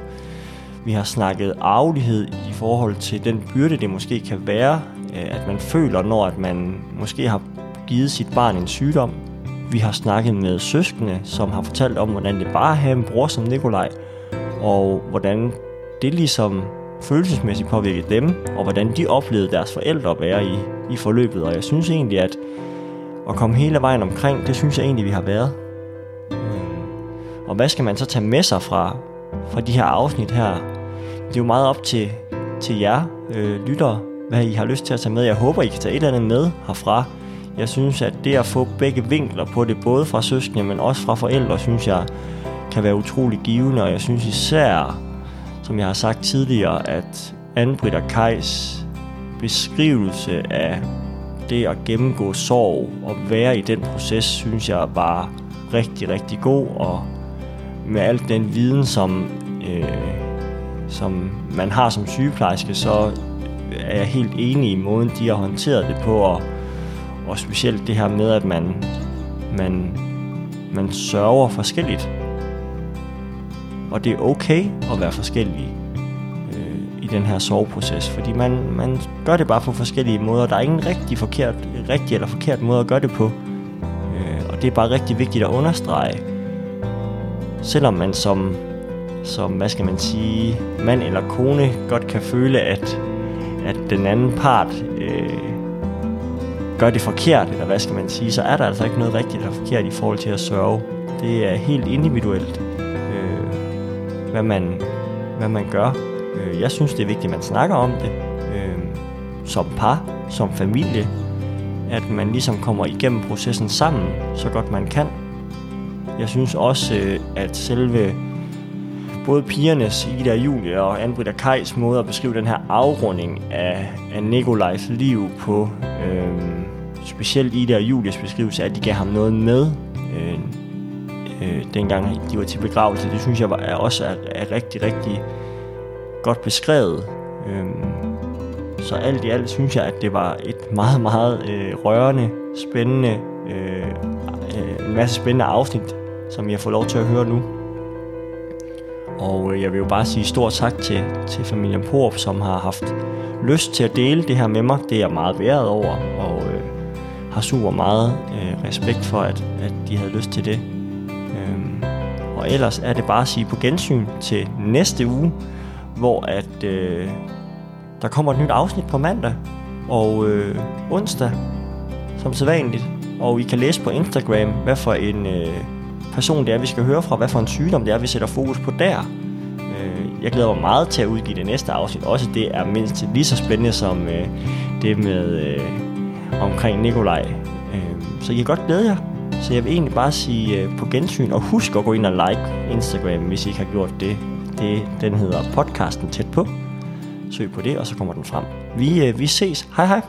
vi har snakket arvelighed i forhold til den byrde, det måske kan være, øh, at man føler, når at man måske har givet sit barn en sygdom. Vi har snakket med søskende, som har fortalt om, hvordan det bare at have en bror som Nikolaj, og hvordan det ligesom følelsesmæssigt påvirkede dem, og hvordan de oplevede deres forældre at være i, i forløbet. Og jeg synes egentlig, at at komme hele vejen omkring, det synes jeg egentlig, vi har været. Og hvad skal man så tage med sig fra, fra de her afsnit her? Det er jo meget op til, til jer øh, lyttere, hvad I har lyst til at tage med. Jeg håber, I kan tage et eller andet med herfra. Jeg synes, at det at få begge vinkler på det, både fra søskende, men også fra forældre, synes jeg kan være utrolig givende, og jeg synes især, som jeg har sagt tidligere, at Anne-Britt og Kajs beskrivelse af det at gennemgå sorg og være i den proces, synes jeg var rigtig, rigtig god, og med al den viden, som, øh, som man har som sygeplejerske, så er jeg helt enig i måden, de har håndteret det på, og, og specielt det her med, at man, man, man sørger forskelligt og det er okay at være forskellige øh, i den her soveproces, fordi man, man gør det bare på forskellige måder. Der er ingen rigtig, forkert, rigtig eller forkert måde at gøre det på. Øh, og det er bare rigtig vigtigt at understrege. Selvom man som, som hvad skal man sige, mand eller kone godt kan føle, at, at den anden part gør det forkert, eller hvad skal man sige, så er der altså ikke noget rigtigt eller forkert i forhold til at sørge. Det er helt individuelt øh, hvad man, hvad man gør. Øh, jeg synes, det er vigtigt, at man snakker om det øh, som par, som familie, at man ligesom kommer igennem processen sammen, så godt man kan. Jeg synes også, øh, at selve både pigernes, Ida og Julie og Anne-Britt og Kajs måde at beskrive den her afrunding af, af Nikolajs liv på, øh, specielt Ida og Julies beskrivelse, at de gav ham noget med, øh, øh, dengang de var til begravelse. Det synes jeg var, er også er, er rigtig, rigtig godt beskrevet. Øh, så alt i alt synes jeg, at det var et meget, meget øh, rørende, spændende, øh, øh, en masse spændende afsnit, som jeg får lov til at høre nu. Og øh, jeg vil jo bare sige stort tak til, til familien Porup, som har haft lyst til at dele det her med mig. Det er jeg meget været over, og øh, har super meget øh, respekt for, at, at de havde lyst til det. Øhm, og ellers er det bare at sige på gensyn til næste uge, hvor at øh, der kommer et nyt afsnit på mandag. Og øh, onsdag, som sædvanligt. Og I kan læse på Instagram, hvad for en øh, person det er, vi skal høre fra, hvad for en sygdom det er, vi sætter fokus på der. Øh, jeg glæder mig meget til at udgive det næste afsnit. Også det er mindst lige så spændende som øh, det med øh, omkring Nikolaj. Øh, så I kan godt glæde jer. Så jeg vil egentlig bare sige øh, på gensyn, og husk at gå ind og like Instagram, hvis I ikke har gjort det. det den hedder podcasten tæt på. Søg på det, og så kommer den frem. Vi, øh, vi ses. Hej hej.